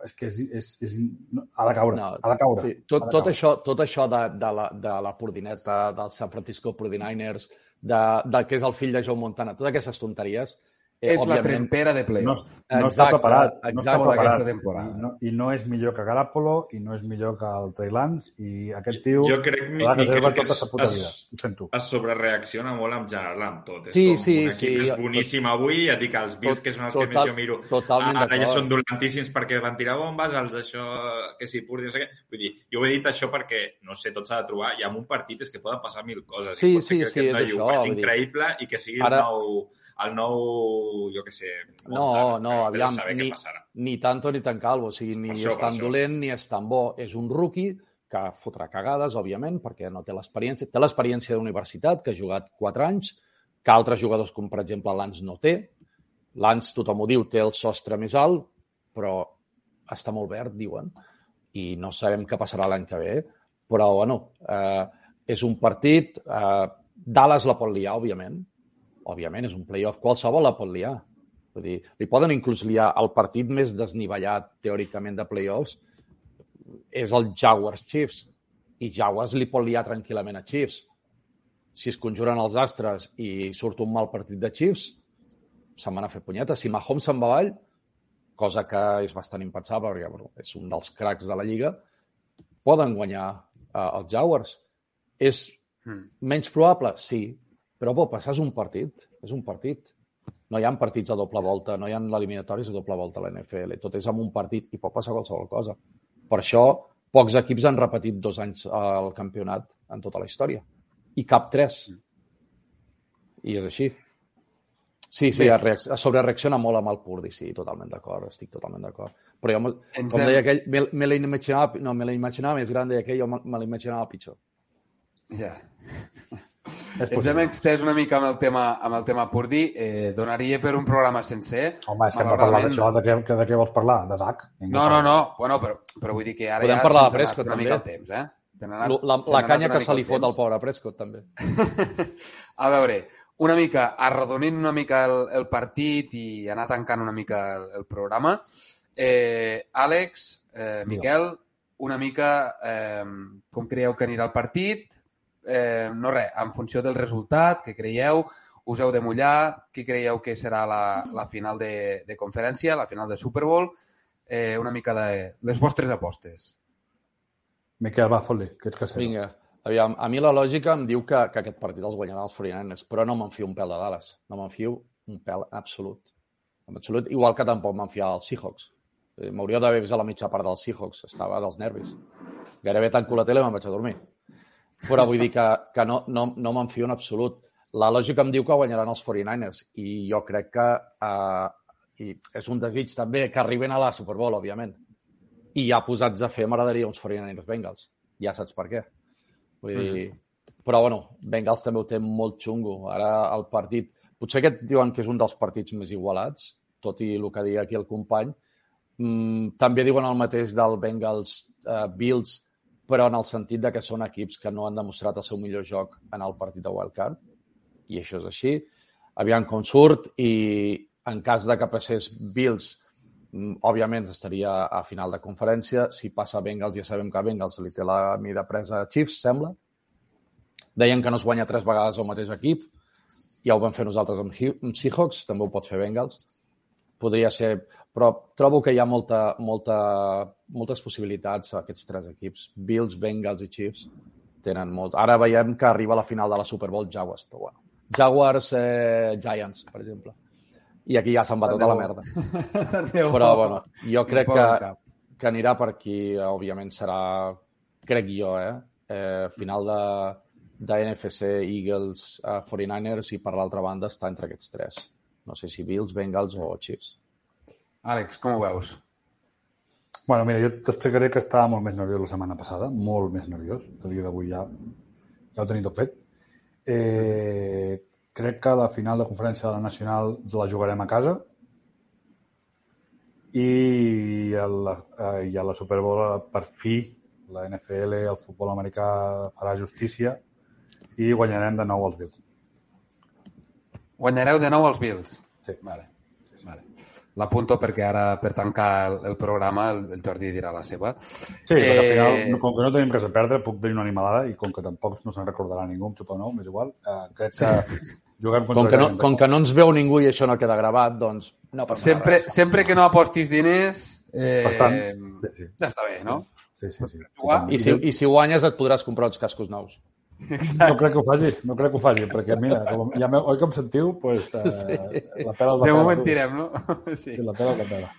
és que és, és, és, no, ha de caure, No, ha de caure. Sí, tot, ha de tot, caure. això, tot això de, de, la, de la Pordineta, del San Francisco 49ers, de, del que és el fill de Joe Montana, totes aquestes tonteries, eh, És la òbviament... trempera de No, playoff. no està Exacte, preparat. No està exacte. preparat. temporada. No, I no és millor que Garapolo i no és millor que el Trey Lance i aquest tio Jo crec, mi, la mi crec que tota es, puta vida. es, es sobrereacciona molt en general amb tot. És Sí, com sí, un equip sí. és boníssim avui, ja dic, els Bills, Tot- que són els que total- més jo miro, totalment ara ja són dolentíssims perquè van tirar bombes, els d'això, que si Purdy, no sé què. Vull dir, jo ho he dit això perquè, no sé, tot s'ha de trobar, i en un partit és que poden passar mil coses. Sí, i pot ser sí, que sí, aquest és noi això, ho faci vull dir. increïble i que sigui Ara- el nou, el nou, jo què sé, No, no, a aviam, ni, ni tanto ni tan calvo, o sigui, ni Per això, és tan dolent ni és tan bo. És un rookie que fotrà cagades, òbviament, perquè no té l'experiència. Té l'experiència d'universitat, que ha jugat 4 anys, que altres jugadors, com per exemple Lance, no té. Lance, tothom ho diu, té el sostre més alt, però està molt verd, diuen, i no sabem què passarà l'any que ve. Però, bueno, eh, és un partit... Eh, Dallas la pot liar, òbviament. Òbviament, és un playoff. Qualsevol la pot liar. Vull dir, li poden inclús liar el partit més desnivellat, teòricament, de playoffs, és el Jaguars Chiefs. I Jaguars li pot liar tranquil·lament a Chiefs. Si es conjuren els astres i surt un mal partit de Chiefs, se'n van a fer punyetes. Si Mahomes se'n va avall, cosa que és bastant impensable, perquè bueno, és un dels cracs de la Lliga, poden guanyar eh, els Jaguars. És menys probable? Sí. Però pot passar, és un partit. És un partit. No hi ha partits a doble volta, no hi ha eliminatoris a doble volta a la NFL. Tot és amb un partit i pot passar qualsevol cosa. Per això, pocs equips han repetit dos anys al campionat en tota la història. I cap tres. I és així. Sí, sí, Bé. reac sobre reacciona molt amb el Purdi, sí, totalment d'acord, estic totalment d'acord. Però jo, com deia aquell, me, me la imaginava, no, me la imaginava més gran, deia aquell, jo me, me la imaginava pitjor. Ja. És Ens hem extès una mica amb el tema, amb el tema Purdi. Eh, donaria per un programa sencer. Home, és que hem de parlar d'això, de què, que- de què vols parlar? De? Vinga, No, no, no. Bueno, però, però vull dir que ara Podem ja parlar de Prescott, una també. mica el temps, eh? Anat- La, la canya que se li fot al pobre Prescott, també. A veure, una mica, arrodonint una mica el, el partit i anar tancant una mica el, el programa. Eh, Àlex, eh, Miquel, una mica eh, com creieu que anirà el partit? Eh, no res, en funció del resultat, que creieu, us heu de mullar, qui creieu que serà la, la final de, de conferència, la final de Super Bowl, eh, una mica de les vostres apostes. Miquel, va, fot-li, que ets que sé. Vinga, aviam, a mi la lògica em diu que, que aquest partit els guanyaran els 49ers, però no m'enfio un pèl de Dallas. No m'enfio un pèl absolut. En absolut, igual que tampoc m'enfiava als Seahawks. Eh, M'hauria d'haver vist a la mitja part dels Seahawks, estava dels nervis. Gairebé tanco la tele i me'n vaig a dormir. Però vull dir que, que no, no, no m'enfio en absolut. La lògica em diu que guanyaran els 49ers i jo crec que eh, i és un desig també que arriben a la Super Bowl, òbviament. I ja posats a fer m'agradaria uns 49ers Bengals. Ja saps per què. Vull dir... Però, bueno, Bengals també ho té molt xungo. Ara el partit... Potser aquest diuen que és un dels partits més igualats, tot i el que deia aquí el company. Mm, també diuen el mateix del Bengals eh, Bills, però en el sentit de que són equips que no han demostrat el seu millor joc en el partit de Wildcard. I això és així. Aviam com surt i en cas de que passés Bills, mm, òbviament estaria a final de conferència. Si passa Bengals, ja sabem que Bengals li té la mida presa a Chiefs, sembla. Deien que no es guanya tres vegades el mateix equip. Ja ho vam fer nosaltres amb Seahawks, també ho pot fer Bengals. Podria ser... Però trobo que hi ha molta, molta, moltes possibilitats a aquests tres equips. Bills, Bengals i Chiefs tenen molt... Ara veiem que arriba a la final de la Super Bowl Jaguars, però bueno. Jaguars, eh, Giants, per exemple. I aquí ja se'n va tota la merda. Però, bueno, jo crec que, que anirà per aquí, òbviament serà, crec jo, eh? eh final de, de NFC, Eagles, eh, 49ers i per l'altra banda està entre aquests tres. No sé si Bills, Bengals o Chiefs. Àlex, com ho veus? Bueno, mira, jo t'explicaré que estava molt més nerviós la setmana passada, molt més nerviós. El dia d'avui ja, ja ho tenim tot fet. Eh, crec que la final de conferència de la Nacional la jugarem a casa i a la, eh, i a la Super Bowl per fi la NFL, el futbol americà farà justícia i guanyarem de nou els Bills. Guanyareu de nou els Bills? Sí. Vale. vale. L'apunto perquè ara, per tancar el, el programa, el, el Jordi dirà la seva. Sí, perquè al final, Eh, com que no tenim res a perdre, puc dir una animalada i com que tampoc no se'n recordarà ningú, em xupa nou, m'és igual, eh, crec que juguem contra Com que, no, com que no ens veu ningú i això no queda gravat, doncs no passa Sempre, res. sempre que no apostis diners, eh, Per tant, sí, sí. ja està bé, no? Sí, sí, sí. I si, I si guanyes et podràs comprar uns cascos nous. No crec que ho faci, no crec que ho faci, perquè mira, com, ja me, oi que em sentiu, pues, eh, Sí. la pela la De moment tirem, no? Sí. Sí, la pela la pela.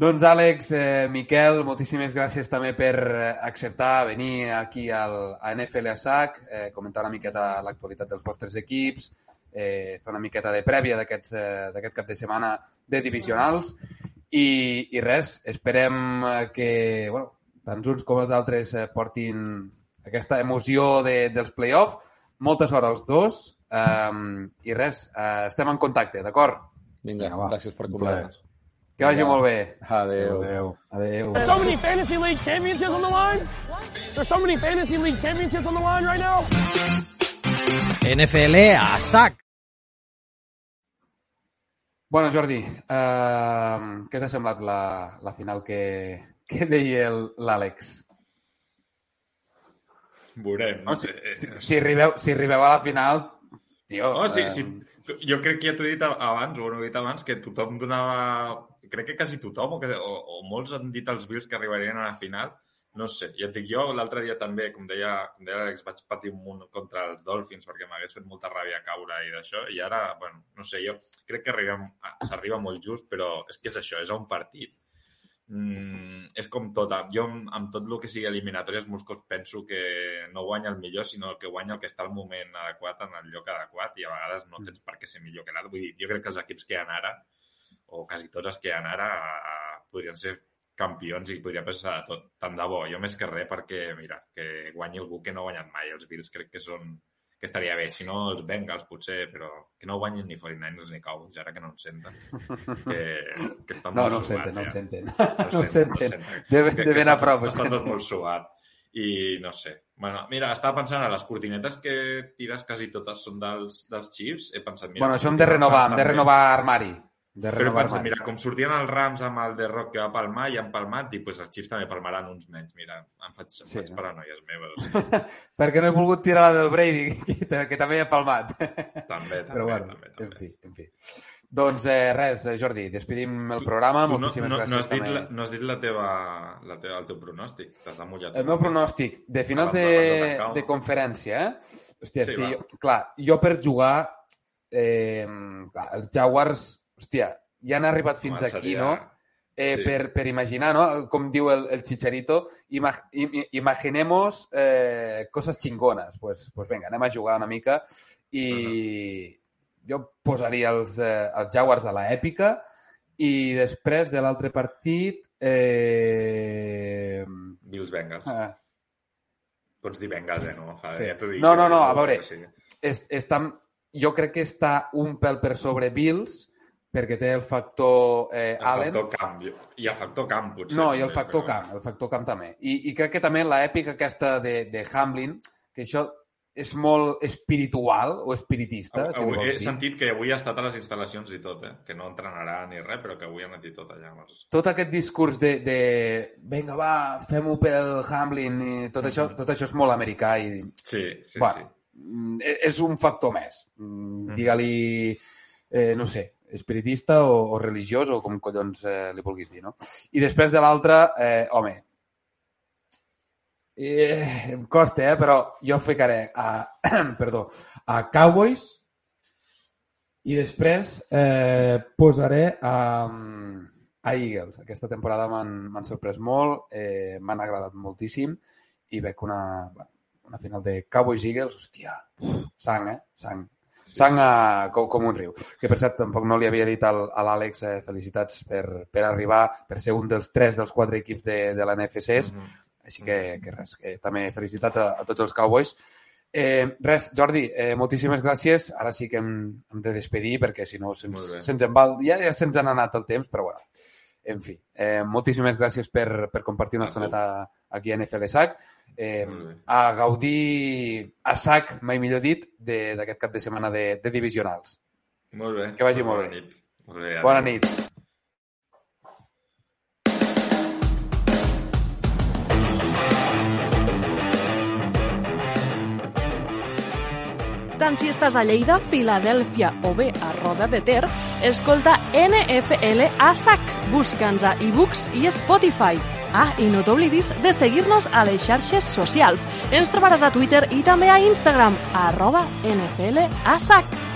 Doncs Àlex, eh, Miquel, moltíssimes gràcies també per eh, acceptar venir aquí al, a NFL a SAC, eh, comentar una miqueta l'actualitat dels vostres equips, eh, fer una miqueta de prèvia d'aquest eh, d'aquest cap de setmana de divisionals i, i res, esperem eh, que bueno, tant uns com els altres eh, portin aquesta emoció de, dels play-off. Molta sort als dos um, i res, eh, estem en contacte, d'acord? Vinga, Vinga, va. gràcies per Un comprar-nos. Que vagi molt bé. Adéu. Adéu. Adéu. There's so many fantasy league championships on the line. There's so many fantasy league championships on the line right now. NFL a sac. Bueno, Jordi, uh, què t'ha semblat la, la final que, que deia el- l'Àlex? Veurem. No, si, sé. si, si, arribeu, si arribeu a la final, tio... No, sí, eh, sí. Jo crec que ja t'ho he dit abans, o no ho he dit abans, que tothom donava... Crec que quasi tothom, o, que, o, o molts han dit als Bills que arribarien a la final. No sé, ja et dic, jo l'altre dia també, com deia, com deia l'Àlex, vaig patir un munt contra els Dolphins perquè m'hagués fet molta ràbia caure i d'això, i ara, bueno, no sé, jo crec que s'arriba molt just, però és que és això, és a un partit. Mm, és com tot. Jo, amb, amb tot el que sigui eliminatòries, molts cops penso que no guanya el millor, sinó que guanya el que està al moment adequat, en el lloc adequat, i a vegades no tens per què ser millor que l'altre. Vull dir, jo crec que els equips que hi ha ara, o quasi tots els que hi ha ara, podrien ser campions i podria passar de tot. Tant de bo. Jo més que res perquè, mira, que guanyi algú que no ha guanyat mai. Els Bills crec que són que estaria bé. Si no, els Bengals, potser, però que no guanyin ni 49ers ni Cowboys, ara que no ens senten. Que, que estan No, molt no ho suats, senten, no ja. senten. No, No ho senten. Deben- Que- deben que a prop, Estan tots molt suats. I no sé. Bueno, mira, estava pensant a les cortinetes que tires quasi totes són dels, dels Chiefs. He pensat, mira... bueno, això hem de renovar, hem de renovar armari. De Però armari. mira, com sortien els Rams amb el de Rock que va palmar i han palmat, i pues, els Chiefs també palmaran uns menys. Mira, em faig, em faig paranoies meves. Perquè no he volgut tirar la del Brady, que, que també ha palmat. També, també, Però bueno, també, en fi, en fi. Doncs eh, res, eh, Jordi, despedim el programa. Tu no, Moltíssimes no, gràcies. no, has dit també. la, no has dit la teva, la teva, el teu pronòstic. T'has mullat. El meu pronòstic de finals de, de- de conferència, eh? Hòstia, és Sí, que va. jo, clar, jo per jugar, eh, clar, els Jaguars, hòstia, ja han arribat fins Home, aquí, seria- no? Eh, sí. per, per imaginar, no? Com diu el, el Chicharito, ima, im, imaginemos eh, coses xingones. Pues, pues venga, anem a jugar una mica i jo posaria els, eh, els Jaguars a l'èpica i després de l'altre partit... Eh... Bills Bengals. Ah, Pots dir Bengals, eh? No, fa, Sí. ja dic. No, no, no, que- a veure, sí. està, jo crec que està un pèl per sobre Bills perquè té el factor eh, El Allen. factor camp. I el factor camp, potser. No, i el factor però- camp, el factor camp també. I, i crec que també l'èpica aquesta de, de Hamlin, que això és molt espiritual o espiritista, si li Avui, he vols dir. sentit que avui ha estat a les instal·lacions i tot, eh? Que no entrenarà ni res, però que avui ha anat i tot allà. els- Tot aquest discurs de, de vinga, va, fem-ho pel Hamlin, i tot, això, tot això és molt americà i Sí, sí, bueno, mm, e- és un factor més. Mm, Digue-li, eh, no sé, espiritista o, o religiós o com collons eh, li vulguis dir, no? I després de l'altre, eh, home, eh, em costa, eh, però jo ficaré a, perdó, a Cowboys i després eh, posaré a, a Eagles. Aquesta temporada m'han sorprès molt, eh, m'han agradat moltíssim i veig una, una final de Cowboys-Eagles, hòstia, sang, eh? Sang. Sang a, com, com un riu. Que, per cert, tampoc no li havia dit al, a l'Àlex eh, felicitats per, per arribar, per ser un dels tres dels quatre equips de, de la NFCs. Així que, que res, que també felicitats a, a tots els Cowboys. Eh, res, Jordi, eh, moltíssimes gràcies. Ara sí que hem, hem de despedir perquè si no se'ns se en va, ja, ja se'ns han anat el temps, però bueno. En fi, eh, moltíssimes gràcies per, per compartir una estoneta aquí a NFL SAC. Eh, a gaudir a sac, mai millor dit, de- d'aquest cap de setmana de, de divisionals. Molt bé. Que vagi molt Bona bé. nit. Molt bé, Bona nit. Tant si estàs a Lleida, Filadèlfia o bé a Roda de Ter, escolta NFL a SAC. Busca'ns a ebooks i Spotify. Ah, i no t'oblidis de seguir-nos a les xarxes socials. Ens trobaràs a Twitter i també a Instagram, arroba NFL a SAC.